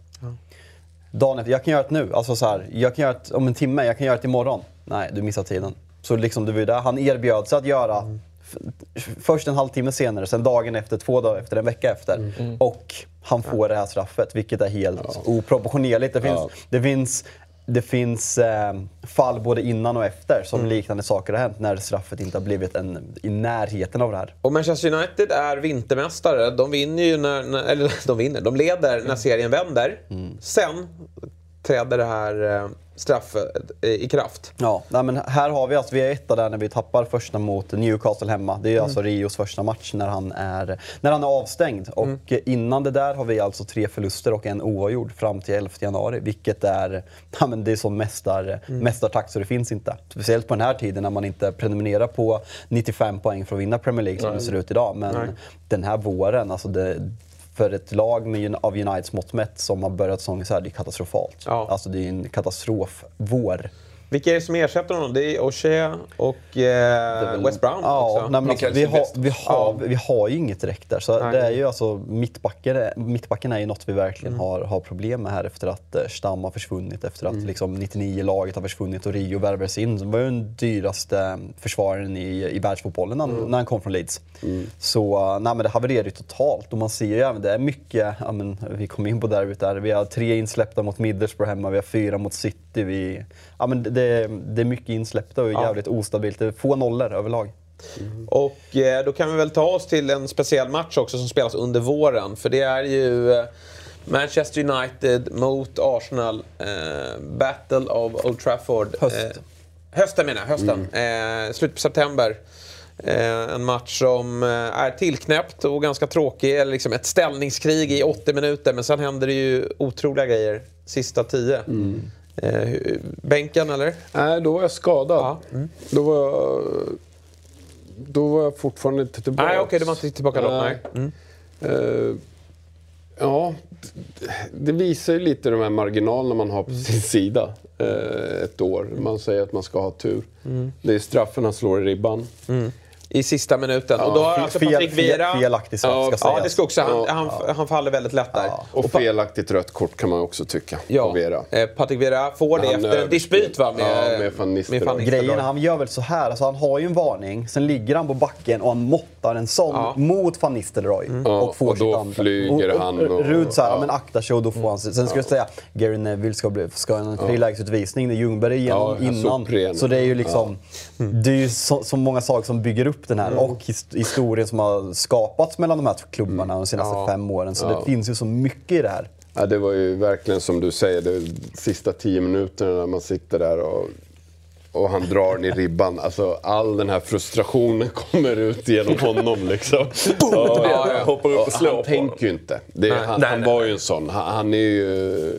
Dagen efter, jag kan göra det nu. Alltså så här, jag kan göra det om en timme, jag kan göra det imorgon. Nej, du missar tiden. Så liksom det var ju det han erbjöd sig att göra. F- Först en halvtimme senare, sen dagen efter, två dagar efter, en vecka efter. Och han får det här straffet, vilket är helt oproportionerligt. Det finns, Ja. det finns, det finns eh, fall både innan och efter som liknande saker har hänt när straffet inte har blivit en, i närheten av det här. Och Manchester United är vintermästare. De vinner ju när, när eller de vinner, de leder när serien vänder. Sen träder det här eh, straffet eh, i kraft. Ja, nej, men här har vi alltså, vi är etta där när vi tappar första mot Newcastle hemma. Det är alltså Rios första match när han är, när han är avstängd. Och eh, innan det där har vi alltså tre förluster och en oavgjord fram till 11 januari. Vilket är, ja, men det är sån mästar, mästartakt så det finns inte. Speciellt på den här tiden när man inte prenumererar på 95 poäng för att vinna Premier League som det ser ut idag. Men Nej. den här våren, alltså det, för ett lag med, av Uniteds mått mätt som har börjat säsongen så här, det är katastrofalt. Ja. Alltså det är en katastrofvår. Vilka är det som ersätter honom? Det är O'Shea och eh, West Brown Ja, också. nej, men alltså, vi, har, vi, har, vi har ju inget direkt där. Så Nej. det är ju alltså, mittbacken, är- mittbacken är ju något vi verkligen Mm. har, har problem med här efter att eh, Stam har försvunnit, efter att liksom, 99-laget har försvunnit och Rio värvades in. Som var ju den dyraste försvararen i, i världsfotbollen när, Mm. när han kom från Leeds. Så eh, nej, men det havererade ju totalt och man ser ju även, det är mycket, ja, men, vi kom in på derbyt där, vi har tre insläppta mot Middlesbrough hemma, vi har fyra mot City. Vi, ja, men det, det är mycket insläppta och jävligt ostabilt. Det är få nollor överlag. Och eh, då kan vi väl ta oss till en speciell match också som spelas under våren. För det är ju eh, Manchester United mot Arsenal. Eh, Battle of Old Trafford. Höst. Eh, hösten menar jag, hösten. Eh, slut på september. En match som är tillknäppt och ganska tråkig. Eller liksom ett ställningskrig i 80 minuter. Men sen händer det ju otroliga grejer sista 10. Eh, bänken eller? Nej, då var jag skadad. Ja. Mm. Då, var jag, då var jag fortfarande inte tillbaka. Nej, okej, du var inte tillbaka då. Nej. Mm. Eh, ja, det visar ju lite de här marginalerna man har på Mm. sin sida. eh, ett år. Man säger att man ska ha tur. Mm. Det är straffen han slår i ribban. I sista minuten. och då har alltså Patrik Vieira... fel, felaktig straff Ja, ska Ja, sägas. det ska också. Han, Ja. han, han faller väldigt lätt där. Och felaktigt rött kort kan man också tycka Ja, Vera. eh, Patrik Vieira får det Han efter en dispyt va? Med, Ja, med Van Nistelrooy. Grejen är, han gör väl så här, alltså han har ju en varning, sen ligger han på backen och han måttar en sån Ja. mot van Nistelrooy. Ja, och får och då sitt andra. flyger och, och, han och- Rud så här, ja. men aktar sig och då får han Sen ska jag säga, Gary Neville ska, bli, ska ha en frilägesutvisning, det är Ljungberg igenom Ja, innan. Så det är ju liksom, det är ju så, så många saker som bygger upp den här Mm. och his, historien som har skapats mellan de här klubbarna de senaste Ja. fem åren. Så Ja. det finns ju så mycket i det här. Ja, det var ju verkligen som du säger, de sista tio minuterna när man sitter där och, och han drar den i ribban. Alltså all den här frustrationen kommer ut genom honom liksom. Ja, ja, hoppar upp och slår han på honom. tänker ju inte. Det, han nej, han nej, var ju en sån. Han, han är ju...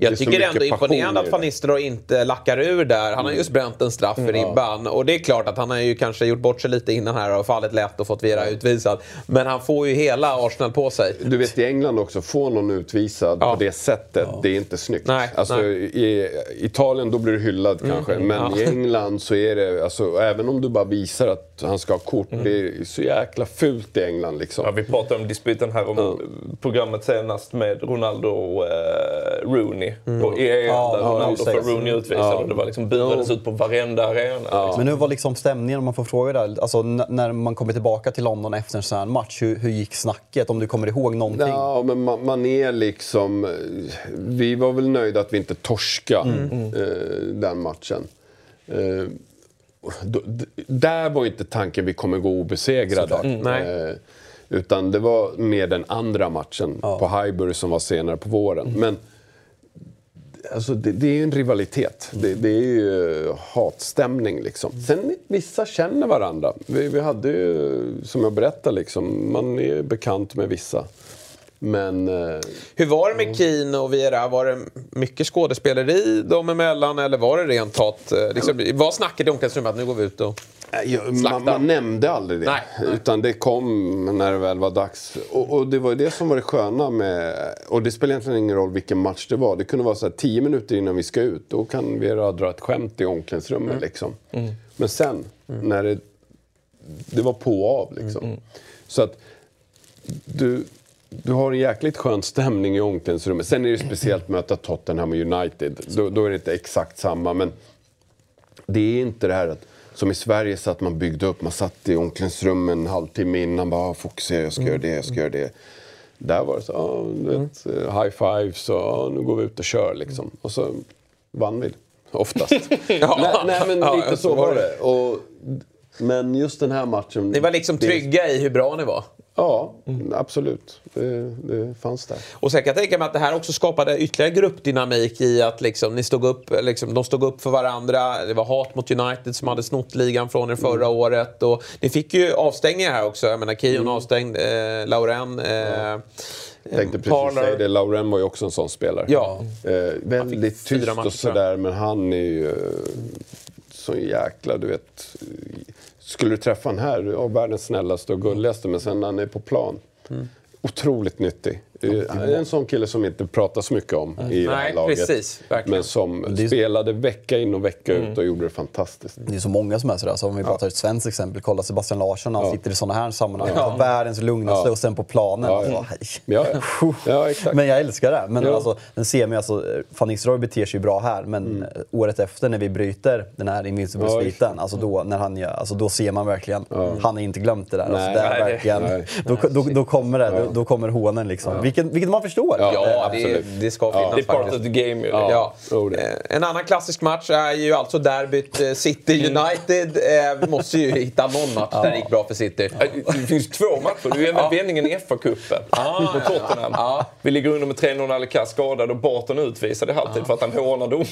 Jag tycker det är ändå imponerande att. Van inte lackar ur där. Han har just bränt en straff i ribban. Och det är klart att han har ju kanske gjort bort sig lite innan här och fallit lätt och fått Vera utvisad. Men han får ju hela Arsenal på sig. Du vet i England också, få någon utvisad Ja. på det sättet, det är inte snyggt. Nej, alltså, nej. Mm, I Italien då blir du hyllad kanske, men ja. I England så är det, alltså, även om du bara visar att han ska ha kort, Mm. det är så jäkla fult i England liksom. Ja, vi pratade om dispyten här om programmet senast med Ronaldo och eh, Rooney. På EM Ja, där ja, Ronaldo det. får Rooney utvisad och det var liksom burades ut på varenda arena. Liksom. Men hur var liksom stämningen om man får fråga där? Alltså när man kommer tillbaka till London efter en sån här match, hur, hur gick snacket? Om du kommer ihåg någonting? Ja, men man, man är liksom... Vi var väl nöjda att vi inte torskade Mm. eh, den matchen. Eh, då, där var inte tanken vi kommer gå obesegrade. Mm. Eh, utan det var mer den andra matchen på Highbury som var senare på våren. Mm. Men alltså, det, det är ju en rivalitet. Det, det är ju hatstämning liksom. Sen vissa känner varandra. Vi, vi hade ju, som jag berättade, liksom, man är bekant med vissa. Men... Eh, Hur var det med Keane och Vera? Var det mycket skådespeleri dem emellan eller var det rent hat? eh, Liksom, var snacket i omklädningsrummet att nu går vi ut och... Nej, jag- Slakta. man, man nämnde aldrig det. Nej, nej. Utan det kom när det väl var dags. Och, och det var ju det som var det sköna med... Och det spelar egentligen ingen roll vilken match det var. Det kunde vara så här tio minuter innan vi ska ut. Då kan vi dra ett skämt i omklädningsrummet Mm. liksom. Men sen, när det... Det var på och av liksom. Mm. Så att du, du har en jäkligt skön stämning i omklädningsrummet. Sen är det speciellt att möta Tottenham och United. Då, då är det inte exakt samma. Men det är inte det här att, som i Sverige så att man byggde upp, man satt i omklädningsrummet en halvtimme innan, bara ah, fokusera, jag ska göra det, jag ska göra det. Där var det så, ah, du vet, eh, high fives och ah, nu går vi ut och kör liksom. Och så vann vi oftast. nej, nej men Ja, lite så var det. Och, men just den här matchen... Ni var liksom det- trygga i hur bra ni var. Ja, absolut. Det, det fanns där. Och sen kan jag tänka mig att det här också skapade ytterligare gruppdynamik i att liksom, ni stod upp, liksom, de stod upp för varandra. Det var hat mot United som hade snott ligan från er förra Mm. året. Och ni fick ju avstängningar här också. Jag menar, Kion avstängd, eh, Lauren. Eh, Tänkte precis Parler. säga det. Lauren var ju också en sån spelare. Ja. Eh, väldigt tyst och sådär, men han är ju eh, så jäkla, du vet. Skulle du träffa han här, ja, världens snällaste och gulligaste, men sen när han är på plan, otroligt nyttig. Eh, En sån kille som inte pratar så mycket om i det här laget. precis. Men som Det är- spelade vecka in och vecka ut och gjorde det fantastiskt. Det är så många som är sådär. Så om vi bara tar ett svenskt exempel, kolla Sebastian Larsson när han sitter i sådana här sammanhang. Alltså, världens lugnaste Ja. och sen på planen. Ja, Alltså, ja. Ja, ja. ja exakt. Men jag älskar det. Men Ja. alltså, den ser man, alltså, Van Nistelrooy beter sig ju bra här, men eh, året efter när vi bryter den här Ja, Invincibles-biten, alltså då, när han gör, alltså då ser man verkligen, han har inte glömt det där. Alltså, Nej. det är Nej, det- verkligen, nej. Då, då, då kommer det, då, då kommer hånen liksom. Vilket, vilket man förstår. Ja. Ja, det, absolut. det ska finnas Det är part faktiskt. of the game. Ja. Det. Eh, En annan klassisk match är ju alltså derbyt eh, City United. Eh, Vi måste ju hitta någon match där det gick bra för City. Eh, Det finns två matcher. Det är vändningen i FA-cupen mot Tottenham. Vi ligger under med 3-0 när Alikas skadad och Barton utvisad i halvtid för att han hånar domaren.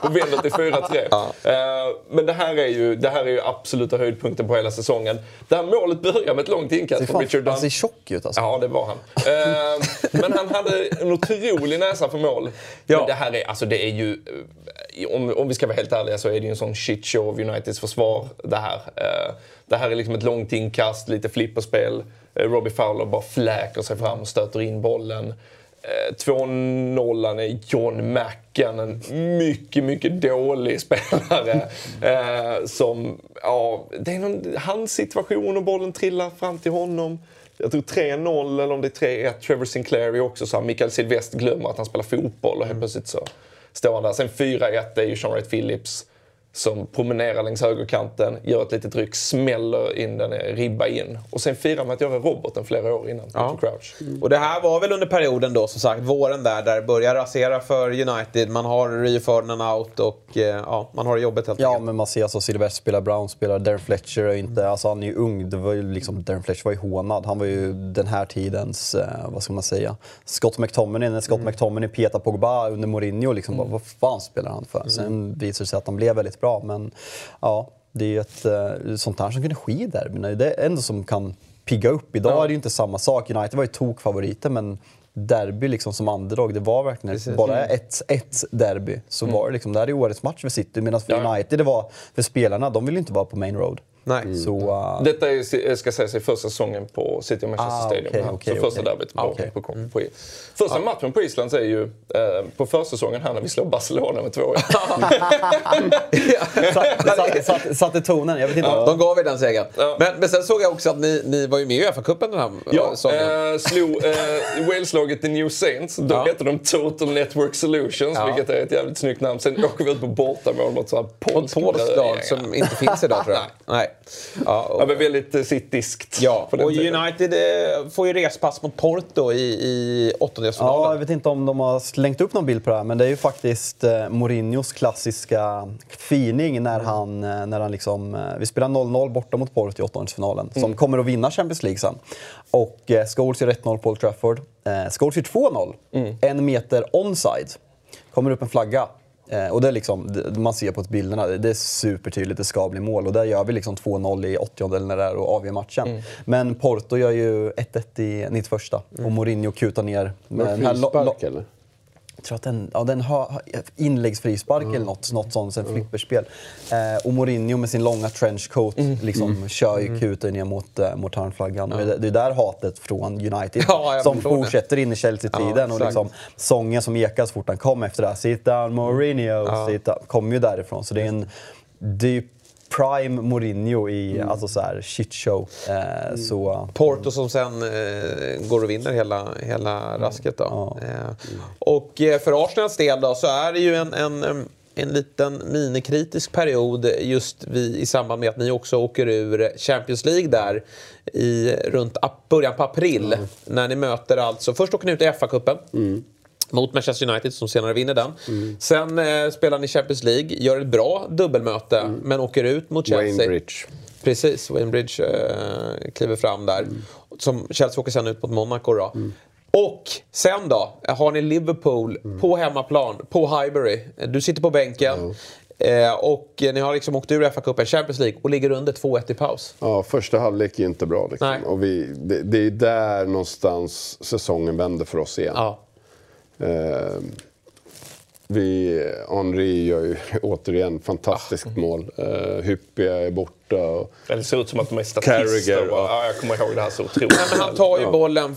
och vänder till 4-3. Eh, Men det här, är ju, det här är ju absoluta höjdpunkten på hela säsongen. Det här målet börjar med ett långt inkast Det är från Richard Dunn. han ser tjock ut alltså. Ja, det var han. Eh, men han hade en otrolig näsa för mål. Ja. Men det här är, alltså det är ju, eh, om, om vi ska vara helt ärliga så är det ju en sån shit show av Uniteds försvar det här. Eh, det här är liksom ett långt inkast, lite flipperspel. Eh, Robbie Fowler bara fläker sig fram och stöter in bollen. Eh, 2-0 är John Macken, en mycket, mycket dålig spelare. Eh, som, ja, det är någon hans situation och bollen trillar fram till honom. Jag tror 3-0 eller om det är 3-1. Trevor Sinclair är också så här, Mikael Silvest glömmer att han spelar fotboll och helt plötsligt så står han där. Sen 4-1 är ju Sean Wright Phillips som promenerar längs högerkanten, gör ett litet ryck, smäller in den ribba in. Och sen firar med att göra roboten flera år innan. Ja. Crouch. Mm. Och det här var väl under perioden då, som sagt, våren där, där det börjar rasera för United. Man har Rio Ferdinand out och eh, ja, man har det jobbigt helt Ja, enkelt. men man ser alltså Sylvester spelar, Brown spelar, Darren Fletcher är inte, mm. alltså han är ju ung. Det var ju liksom, Darren Fletcher var ju hånad. Han var ju den här tidens, eh, vad ska man säga, Scott McTominay. När Scott mm. McTominay petade Pogba under Mourinho, liksom, mm. vad fan spelar han för? Sen mm. visade det sig att han blev väldigt bra, men ja, det är ju ett uh, sånt här som kunde ske i derbyna. Det är ändå som kan pigga upp. Idag ja. är det ju inte samma sak. United var ju tokfavoriter, men derby liksom som underdog, det var verkligen Precis. bara ett, ett derby. Så mm. var det liksom, det här är årets match för City. Medan för ja. United, det var för spelarna, de vill ju inte vara på main road. Nej. Mm. Så, uh... Detta är, ska sägas första säsongen på City of Manchester ah, Stadium. Okay, okay, så första okay. derbyt på, okay. på, på, mm. på, Första ah. matchen på Island är ju eh, på försäsongen här när vi slår Barcelona med 2-1. satte satt, satt tonen, jag vet inte. Ja, de gav er den segern. Ja. Men, men sen såg jag också att ni, ni var ju med i Uefa-cupen den här ja, säsongen. Eh, slog eh, Wales-laget The New Saints. Då ja. hette de Total Network Solutions, ja. vilket är ett jävligt snyggt namn. Sen åker vi ut på bortamål mot ett polskt lag som inte finns idag tror jag. Nej. Ja, och, ja, men väldigt uh, cittiskt. Ja, och United eh, får ju respass mot Porto i, i åttondelsfinalen. Ja, jag vet inte om de har slängt upp någon bild på det här, men det är ju faktiskt eh, Mourinhos klassiska fining när han, eh, när han liksom... Eh, vi spelar 0-0 borta mot Porto i åttondelsfinalen, mm. som kommer att vinna Champions League sen. Och eh, Scholes gör 1-0 på Old Trafford. Eh, Scholes gör 2-0, mm. en meter onside. Kommer upp en flagga. Eh, och det är liksom, man ser på bilderna, det är supertydligt, det ska bli mål. Och där gör vi liksom 2-0 i 80 eller när det är och avgör matchen. Mm. Men Porto gör ju 1-1 i 91 mm. och Mourinho kutar ner. Med frispark eller? Jag tror att den, ja, den har inläggsfrispark mm. eller något, något sånt, sen mm. flipperspel. Eh, och Mourinho med sin långa trenchcoat mm. liksom, mm. kör ju mm. kuten ner mot, äh, mot hörnflaggan. Ja. Det, det är där hatet från United ja, som fortsätter det. in i Chelsea-tiden. Ja, och liksom, sången som ekar så fort han kom efter det här, “Sit down Mourinho”, ja. sit down, kom ju därifrån. Så det är en... Det prime Mourinho i mm. alltså så här, shitshow. Eh, mm. så, Porto som sen eh, går och vinner hela, hela mm. rasket. Då. Ja. Eh, och eh, för Arsenals del då, så är det ju en, en en liten minikritisk period just vid, i samband med att ni också åker ur Champions League där i runt början på april. Mm. När ni möter alltså, först åker ni ut i FA-cupen. Mot Manchester United som senare vinner den. Mm. Sen eh, spelar ni Champions League, gör ett bra dubbelmöte mm. men åker ut mot Chelsea. Wayne Bridge. Precis, Wayne Bridge eh, kliver fram där. Mm. Som Chelsea åker sen ut mot Monaco då. Mm. Och sen då har ni Liverpool mm. på hemmaplan, på Highbury. Du sitter på bänken. Eh, och ni har liksom åkt ur FA-cupen, Champions League och ligger under 2-1 i paus. Ja, första halvlek är inte bra. Liksom. Och vi, det, det, är där någonstans säsongen vänder för oss igen. Ja. Eh, vi, Henri gör ju återigen fantastiskt ah. mål. Uh, Hyppia är borta. Och det ser ut som att de är statister. Och, ja, jag kommer ihåg det här så otroligt. Nej, men han tar ju ja. bollen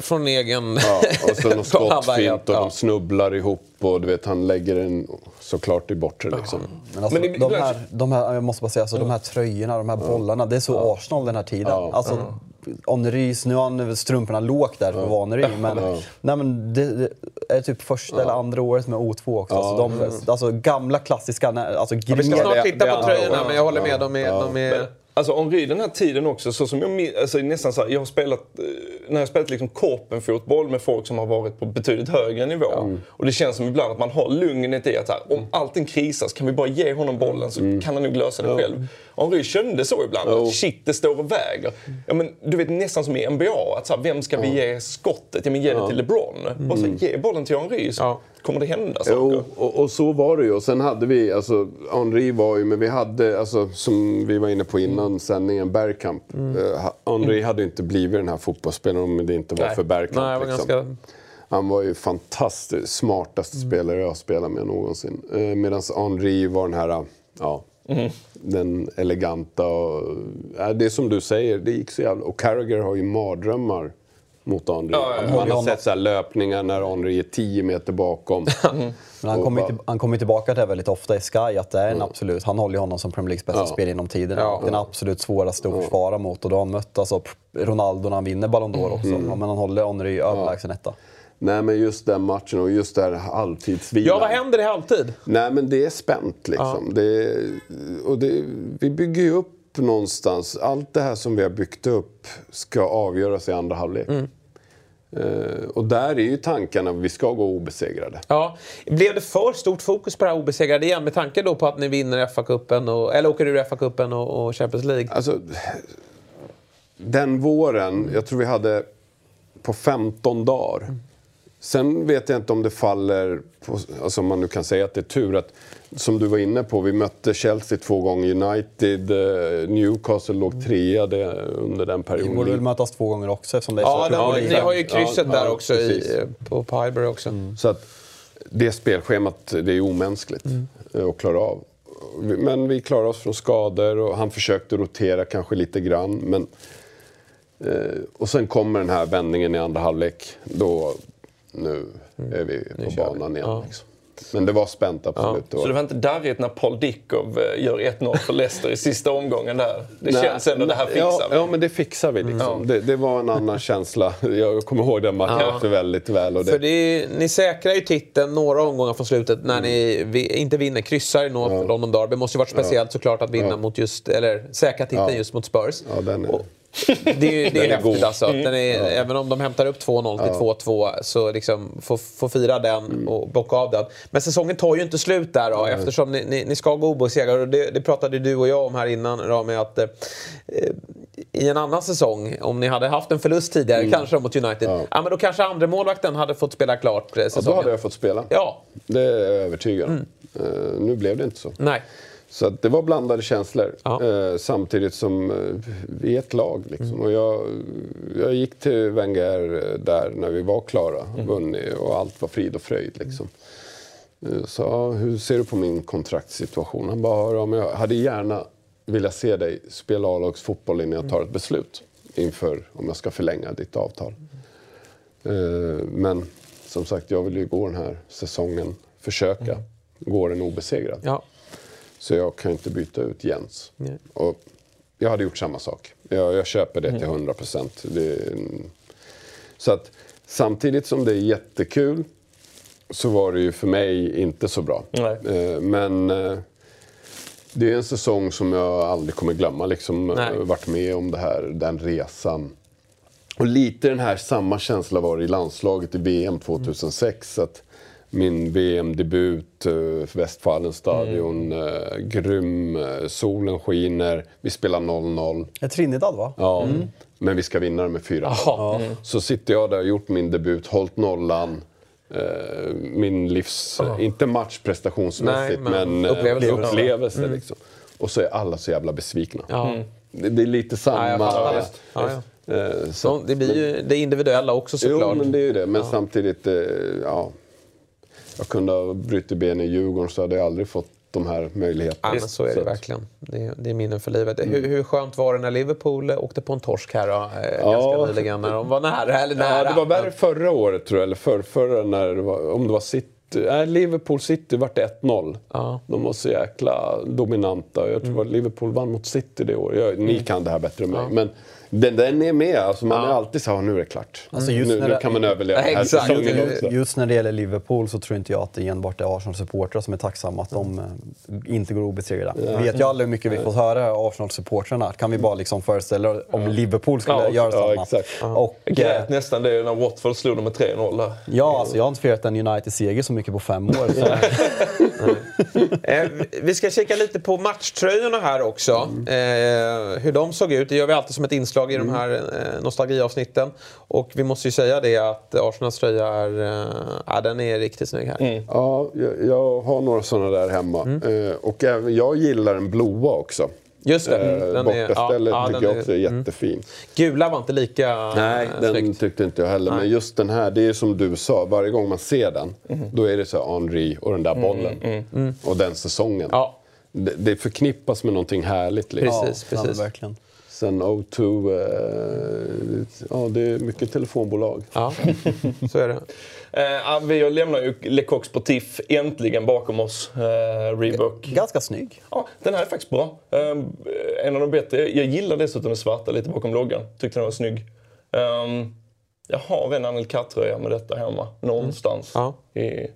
från egen... Ja, och så någon skottfint och ja. de snubblar ihop och du vet, han lägger den såklart i bortre. Liksom. Men, alltså, men de, här, de här, jag måste bara säga, alltså, de här tröjorna, de här bollarna. Det är så Arsenal den här tiden. Alltså, Henrys, nu har han strumporna lågt där för vara Henry, men, nej, men det, det, är typ första ja. eller andra året med O2 också. Ja. Så de, alltså, gamla klassiska... Alltså, ja, vi ska snart titta på tröjorna, men jag håller med. De är, de är... Alltså Henri den här tiden också, så som jag alltså nästan så här, jag har spelat, eh, när jag har spelat liksom korpenfotboll med folk som har varit på betydligt högre nivå. Mm. Och det känns som ibland att man har lugnet i att här, om allting krisas kan vi bara ge honom bollen så mm. kan han nog lösa det själv. Henri kände så ibland, oh. att shit det står och väger. Ja, men, du vet nästan som i NBA, att så här, vem ska vi ge skottet? Ja men ge det till LeBron. Mm. Och så ge bollen till Henri så kommer det hända saker. Jo, och, och, så var det ju. Och sen hade vi, alltså Henri var ju, men vi hade, alltså, som vi var inne på innan mm. sändningen, Bergkamp. Mm. Uh, Henri mm. hade inte blivit den här fotbollsspelaren om det inte var Nej. för Bergkamp. Nej, var liksom. ganska... Han var ju fantastiskt, smartaste mm. spelare jag spelat med någonsin. Uh, Medan Henri var den här, ja, Mm. Den eleganta och... Äh, det är som du säger, det gick så jävla... Och Carragher har ju mardrömmar mot Henry. Ja, ja, ja. Man har sett så löpningar när Henry är 10 meter bakom. mm. Men han kommer, bara... till, han tillbaka till det väldigt ofta i Sky, att det är en mm. absolut, han håller ju honom som Premier Leagues bästa ja. spelare inom tiderna. Ja. Den absolut svåraste att försvara mot. Och då har han mött alltså, Ronaldo när han vinner Ballon d'Or också. Mm. Men han håller Henry överlägsen etta. Nej, men just den matchen och just där halvtidsvilan. Ja, vad händer i halvtid? Nej, men det är spänt liksom. Ja. Det, och det, vi bygger ju upp någonstans, allt det här som vi har byggt upp ska avgöras i andra halvlek. Mm. Uh, och där är ju tankarna att vi ska gå obesegrade. Ja. Blev det för stort fokus på det här obesegrade igen med tanke då på att ni vinner FA-cupen, eller åker ur FA-cupen och, och Champions League? Alltså, den våren, jag tror vi hade på 15 dagar. Sen vet jag inte om det faller, på, alltså om man nu kan säga att det är tur att, som du var inne på, vi mötte Chelsea två gånger, United, eh, Newcastle låg mm. trea det, under den perioden. Vi borde väl mötas två gånger också eftersom det är ja, så. Ja, ni har ju krysset ja, där ja, också i, på, på Highbury också. Mm. Så att det spelschemat, det är omänskligt mm. att klara av. Men vi klarade oss från skador och han försökte rotera kanske lite grann. Men Eh, och sen kommer den här vändningen i andra halvlek. Då, nu mm. är vi på banan igen. Ja. Liksom. Men det var spänt absolut. Ja. Så det var inte darrigt när Paul Dickov eh, gör 1-0 för Leicester i sista omgången där? Det nej, känns ändå, det här fixar ja, vi. Ja, men det fixar vi liksom. Mm. Det, det, var en annan känsla. Jag kommer ihåg den matchen ja. väldigt väl. Och det... För det är, ni säkrar ju titeln några omgångar från slutet när mm. ni vi, inte vinner, kryssar i North ja. London Derby. Det måste ju varit speciellt såklart att vinna mot just, eller säkra titeln just mot Spurs. Ja, den är... Och, det är, det är häftigt alltså. Den är, ja. Även om de hämtar upp 2-0 till ja. 2-2 så liksom få, få fira den mm. och bocka av den. Men säsongen tar ju inte slut där då, mm. eftersom ni, ni, ni, ska gå obesegrade. Det, det pratade du och jag om här innan Rami, att eh, i en annan säsong, om ni hade haft en förlust tidigare, mm. kanske mot United, ja. ja. men då kanske andra målvakten hade fått spela klart säsongen. Ja, då hade jag fått spela. Ja. Det är jag övertygad om. Uh, nu blev det inte så. Nej. Så det var blandade känslor. Ja. Eh, samtidigt som eh, vi är ett lag. Liksom. Mm. Och jag, jag gick till Wenger eh, där när vi var klara, mm. vunnit och allt var frid och fröjd. Liksom. Mm. Så hur ser du på min kontraktssituation? Han bara, men jag hade gärna velat se dig spela A-lagsfotboll innan jag tar ett beslut inför om jag ska förlänga ditt avtal. Mm. Men som sagt, jag vill ju gå den här säsongen, försöka mm. gå den obesegrad. Ja. Så jag kan inte byta ut Jens. Nej. Och jag hade gjort samma sak. Jag, jag köper det till 100 mm. procent. Så att samtidigt som det är jättekul så var det ju för mig inte så bra. Nej. Eh, men eh, det är en säsong som jag aldrig kommer glömma. Liksom, Nej. varit med om det här, den resan. Och lite den här samma känsla var det i landslaget i VM 2006. Mm. Att min VM-debut, uh, Westfalenstadion, mm. uh, grym, uh, solen skiner, vi spelar 0-0. Trinidad va? Ja, mm. men vi ska vinna med 4 mm. Så sitter jag där och gjort min debut, hållit nollan. Min livs, inte matchprestationsmässigt, Nej, men, men upplevelse. upplevelse mm. liksom. Och så är alla så jävla besvikna. Mm. Det, det, är lite samma... Ja, ja, ja, så, det blir ju det individuella också såklart. Jo, men det är ju det. Men samtidigt, ja jag kunde ha brutit ben i Djurgården så hade jag aldrig fått de här möjligheterna. Ja, men så är det verkligen. Det är, det är minnen för livet. Mm. Hur, hur skönt var det när Liverpool åkte på en torsk här då, eh, ja. ganska nyligen? När de var nära, eller nära? Ja, det var värre förra året tror jag, eller för, förra när det var, om det var City. Nej, Liverpool City vart det 1-0. Ja. De var så jäkla dominanta. Jag tror mm. Liverpool vann mot City det året. Jag, ni mm. kan det här bättre än mig. Ja. Men den, den är med. Alltså man ja. är alltid så här, nu är det klart. Alltså nu, nu kan man överleva här säsongen också. Just när det gäller Liverpool så tror inte jag att det enbart är Arsenal-supportrar som är tacksamma att de eh, inte går obesegrade. Ja. Vet ju aldrig hur mycket vi får höra Arsenal-supportrarna. Kan vi bara liksom föreställa oss om Liverpool skulle ja, göra samma. Exakt. Och, jag grät nästan det när Watford slog dem med 3-0 där. Ja, alltså jag har inte firat en United-seger så mycket på fem år. eh, vi ska kika lite på matchtröjorna här också. Mm. Eh, hur de såg ut. Det gör vi alltid som ett inslag inslag i mm. de här eh, nostalgiavsnitten. Och vi måste ju säga det att Arsenals tröja är, eh, ja, den är riktigt snygg här. Mm. Ja, jag, jag, har några sådana där hemma. Mm. Eh, och även, jag gillar den blåa också. Just det. Mm, den Bortastället ja, tycker jag också är, är mm. jättefin. Gula var inte lika Nej, den snyggt. tyckte inte jag heller. Nej. Men just den här, det är som du sa, varje gång man ser den, mm. då är det så Henri och den där mm, bollen. Mm, mm. Och den säsongen. Ja. Det, det förknippas med någonting härligt. Liksom. Precis, precis. Ja, verkligen. Sen O2, eh, ja det är mycket telefonbolag. Ja, så är det. Eh, vi lämnar ju Le Coq Sportif äntligen bakom oss, eh, Reebok. Ganska snygg. Ja, den här är faktiskt bra. Eh, en av de bättre. Jag gillar dessutom den svarta lite bakom loggan. Tyckte den var snygg. Um, Jag har en Anelka-tröja med detta hemma. Någonstans mm. ja. i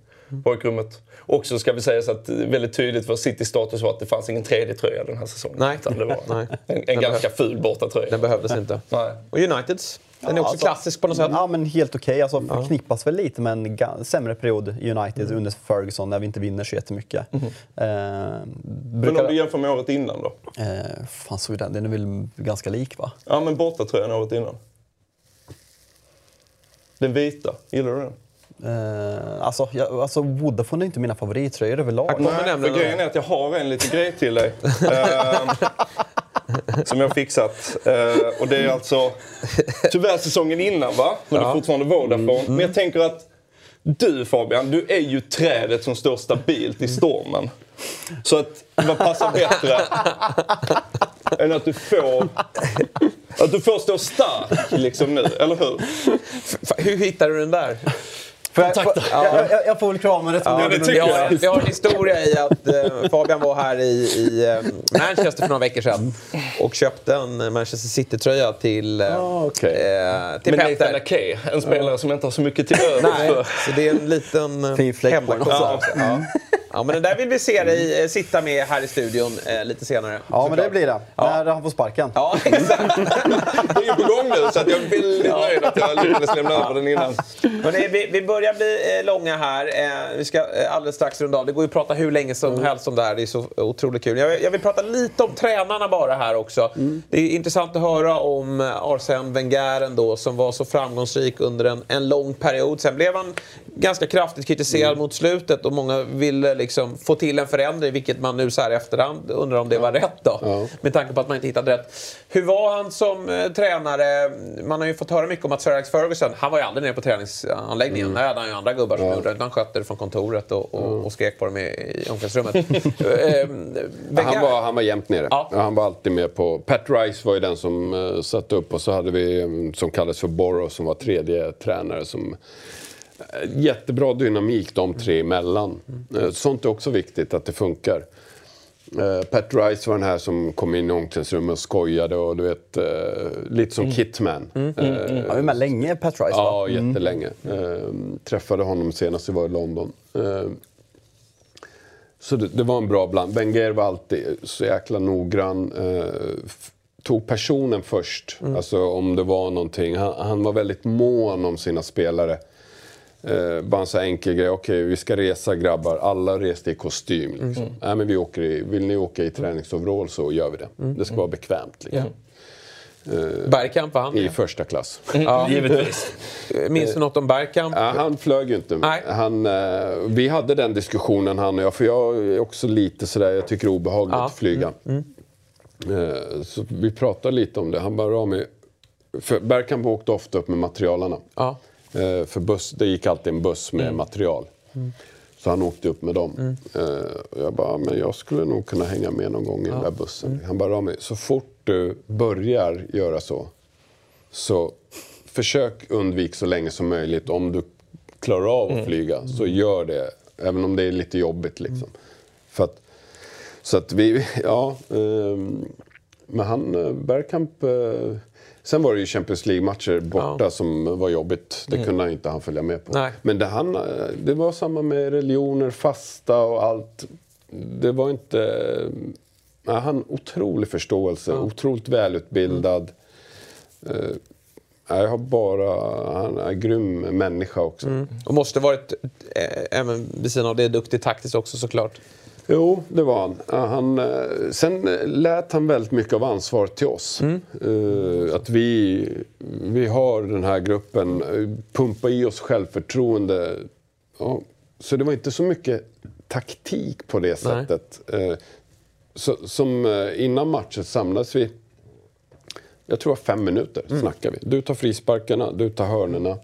pojkrummet. Också ska vi säga så att väldigt tydligt för City status var att det fanns ingen tredje tröja den här säsongen. Nej. det var Nej. en, en ganska ful bortatröja. Den behövdes inte. Nej. Och Uniteds? Den är också alltså, klassisk på något sätt. Ja, men helt okej. Okay. Alltså, ja. förknippas väl lite med en sämre period United mm. under Ferguson när vi inte vinner så jättemycket. Mm. Eh, brukar... Men om du jämför med året innan då? Eh, fan, så den, den är väl ganska lik va? Ja, men bortatröjan året innan. Den vita, gillar du den? Uh, alltså, jag, alltså Vodafone är inte mina favorittröjor överlag. Nej, för grejen är att jag har en liten grej till dig. uh, som jag har fixat. Uh, och det är alltså tyvärr säsongen innan va? Men ja. det är fortfarande Vodafone. Mm. Men jag tänker att du Fabian, du är ju trädet som står stabilt i stormen. Så att vad passar bättre än att du får att du får stå stark liksom nu, eller hur? Hur hittar du den där? Får jag, får, jag, jag, jag, får väl krama det. Ja, det vi, har, vi har en historia i att uh, Fabian var här i, i uh, Manchester för några veckor sedan och köpte en Manchester City-tröja till, uh, oh, okay. uh, till Men Petter. Ake, en spelare som inte har så mycket till övers Nej, så det är en liten fin fläck på den ja. ja. Ja, men den där vill vi se dig sitta med här i studion eh, lite senare. Ja, men det blir det. Ja. När han får sparken. Ja, exakt. det är ju på gång nu, så att jag är väldigt ja. nöjd att jag lyckades lämna över den innan. Men vi, vi börjar bli eh, långa här. Eh, vi ska eh, alldeles strax runda av. Det går ju att prata hur länge som mm. helst om det här. Det är så otroligt kul. Jag, jag vill prata lite om tränarna bara här också. Mm. Det är intressant att höra om eh, Arsene Wenger ändå, som var så framgångsrik under en, en lång period. Sen blev han ganska kraftigt kritiserad mm. mot slutet och många ville liksom få till en förändring, vilket man nu så här efterhand undrar om det var rätt då. Ja. Med tanke på att man inte hittade rätt. Hur var han som eh, tränare? Man har ju fått höra mycket om att Sir Alex Ferguson, han var ju aldrig nere på träningsanläggningen. Mm. Där hade han ju andra gubbar som ja. gjorde det. Han skötte det från kontoret och, och, mm. och skrek på dem i, i omklädningsrummet. eh, han, var, han var jämt nere. Ja. Han var alltid med på... Pat Rice var ju den som uh, satte upp och så hade vi um, som kallades för Borrow som var tredje tränare som Jättebra dynamik de tre emellan. Mm. Sånt är också viktigt, att det funkar. Uh, Pat Rice var den här som kom in i omklädningsrummet och skojade och du vet, lite som mm. Kitman. Mm, mm, mm. Han var med länge, Pat Rice Ja, mm. jättelänge. Uh, träffade honom senast vi var i London. så det, det, var en bra bland. Wenger var alltid så jäkla noggrann. tog personen först, mm. alltså om det var någonting. Han, han var väldigt mån om sina spelare. Eh, bara en så enkel grej. Okej, okay, vi ska resa grabbar. Alla reste i kostym. Liksom. Mm. Nej, men vi åker i, vill ni åka i träningsoverall så gör vi det. Mm. Det ska vara bekvämt. Liksom. Eh, Bergkamp var han I första klass. Mm, ja, givetvis. Minns du något om Bergkamp? Ja, han flög ju inte. Nej. Han, eh, vi hade den diskussionen han och jag, för jag är också lite sådär, jag tycker det är obehagligt ja. att flyga. Mm. Mm. Eh, så vi pratade lite om det. Han bara, Rami, för Bergkamp åkte ofta upp med materialarna. Ja. Eh, för buss, det gick alltid en buss med mm. material. Mm. Så han åkte upp med dem. Mm. Eh, och jag bara, men jag skulle nog kunna hänga med någon gång i ja. den där bussen. Mm. Han bara, Rami, så fort du börjar göra så, så försök undvika så länge som möjligt. Om du klarar av att mm. flyga, så gör det. Även om det är lite jobbigt liksom. Mm. För att, så att vi, ja. Eh, men han, eh, Bergkamp eh, Sen var det ju Champions League-matcher borta ja. som var jobbigt. Det mm. kunde han inte han följa med på. Nej. Men det, han, det var samma med religioner, fasta och allt. Det var inte... Ja, han otrolig förståelse, ja. otroligt välutbildad. Mm. Uh, jag har bara... Han är en grym människa också. Mm. Och måste varit, även vid sidan av det, duktig taktiskt också såklart. Jo, det var han. han. Eh, sen lät han väldigt mycket av ansvaret till oss. Mm. Uh, att vi, vi har den här gruppen, pumpa i oss självförtroende. Ja, så det var inte så mycket taktik på det sättet. Så, som innan matchen samlades vi, jag tror fem minuter mm. snackade vi. Du tar frisparkarna, du tar hörnerna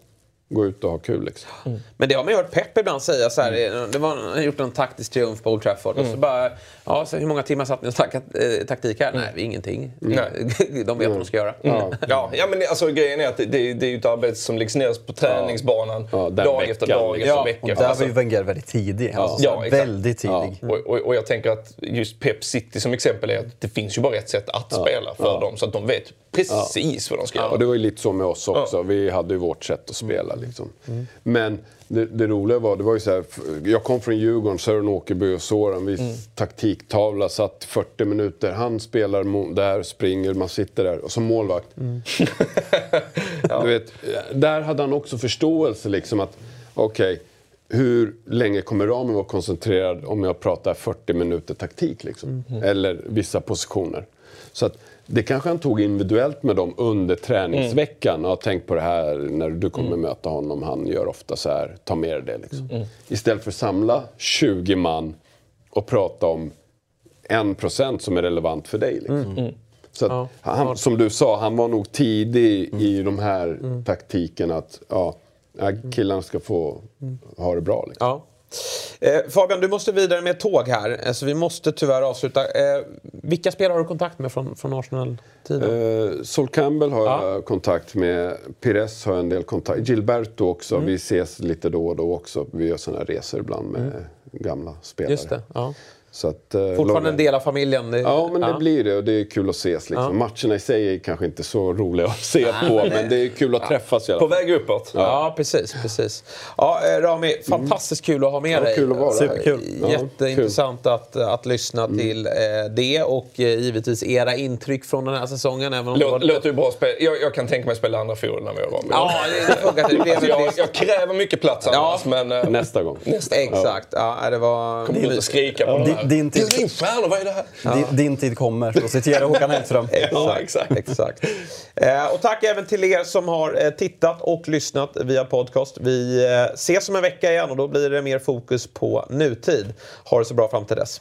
gå ut och ha kul. Liksom. Mm. Men det har man ju hört Pep ibland säga. Så här, mm. det var, han har gjort en taktisk triumf på Old Trafford. Mm. Och så mm. bara, ja, så hur många timmar satt ni och snackade eh, taktik här? Mm. Nej, ingenting. Nej. de vet vad de ska göra. Ja. ja, ja, men alltså, grejen är att det, det, det är ett arbete som läggs ner på träningsbanan ja. dag veckan. efter dag efter ja. vecka. Och där var ju Wenger väldigt tidig. Alltså, ja. väldigt tidig. Och, och, och, jag tänker att just Pep City som exempel är att det finns ju bara ett sätt att spela för dem. Så att de vet precis vad de ska göra. Och det var ju lite så med oss också. Vi hade ju vårt sätt att spela. Liksom. Men det, det roliga var, det var ju så här, jag kom från Djurgården, Sören Åkerby och Soran. Vi mm. taktiktavla, satt 40 minuter. Han spelar där, springer, man sitter där. Och som målvakt. Mm. ja. du vet, där hade han också förståelse liksom att, okej, okay, hur länge kommer ramen vara koncentrerad om jag pratar 40 minuter taktik? Liksom? Mm. Eller vissa positioner. Så att, det kanske han tog individuellt med dem under träningsveckan och har tänkt på det här när du kommer mm. möta honom. Han gör ofta så här, ta med dig det. Liksom. Mm. Istället för att samla 20 man och prata om en procent som är relevant för dig. Liksom. Mm. mm. Så att, ja. han, som du sa, han var nog tidig i mm. de här mm. taktiken att ja, killarna ska få ha det bra. Liksom. Ja. Eh, Fabian, du måste vidare med tåg här, eh, så vi måste tyvärr avsluta. Eh, vilka spelare har du kontakt med från, från Arsenal-tiden? Eh, Sol Campbell har ja. jag kontakt med. Pires har jag en del kontakt Gilberto också. Mm. Vi ses lite då och då också. Vi gör sådana resor ibland med mm. gamla spelare. Just det, ja. Så att, eh, Fortfarande en del av familjen? Det, ja, men ja. det blir det och det är kul att ses. Liksom. Ja. Matcherna i sig är kanske inte så roliga att se på, men det är kul att träffas fall. På väg uppåt. Ja, ja precis. precis. Ja, eh, Rami, fantastiskt kul att ha med dig. Kul att vara Superkul. Jätteintressant att, att lyssna mm. till eh, det och eh, givetvis era intryck från den här säsongen. Även om Låt, Låter ju bra. Jag, jag kan tänka mig att spela andra fiol när vi har Rami. Ja, det, det funkar. Det alltså, jag, jag kräver mycket plats annars, men... Eh, nästa gång. Nästa. Exakt. Ja. det var... Kommer inte skrika på här? Din, din stjärnor, vad är det här? Ja. Din, din, tid kommer, för att citera Håkan Hellström. exakt. exakt. exakt. Eh, och tack även till er som har eh, tittat och lyssnat via podcast. Vi eh, ses om en vecka igen och då blir det mer fokus på nutid. Ha det så bra fram till dess.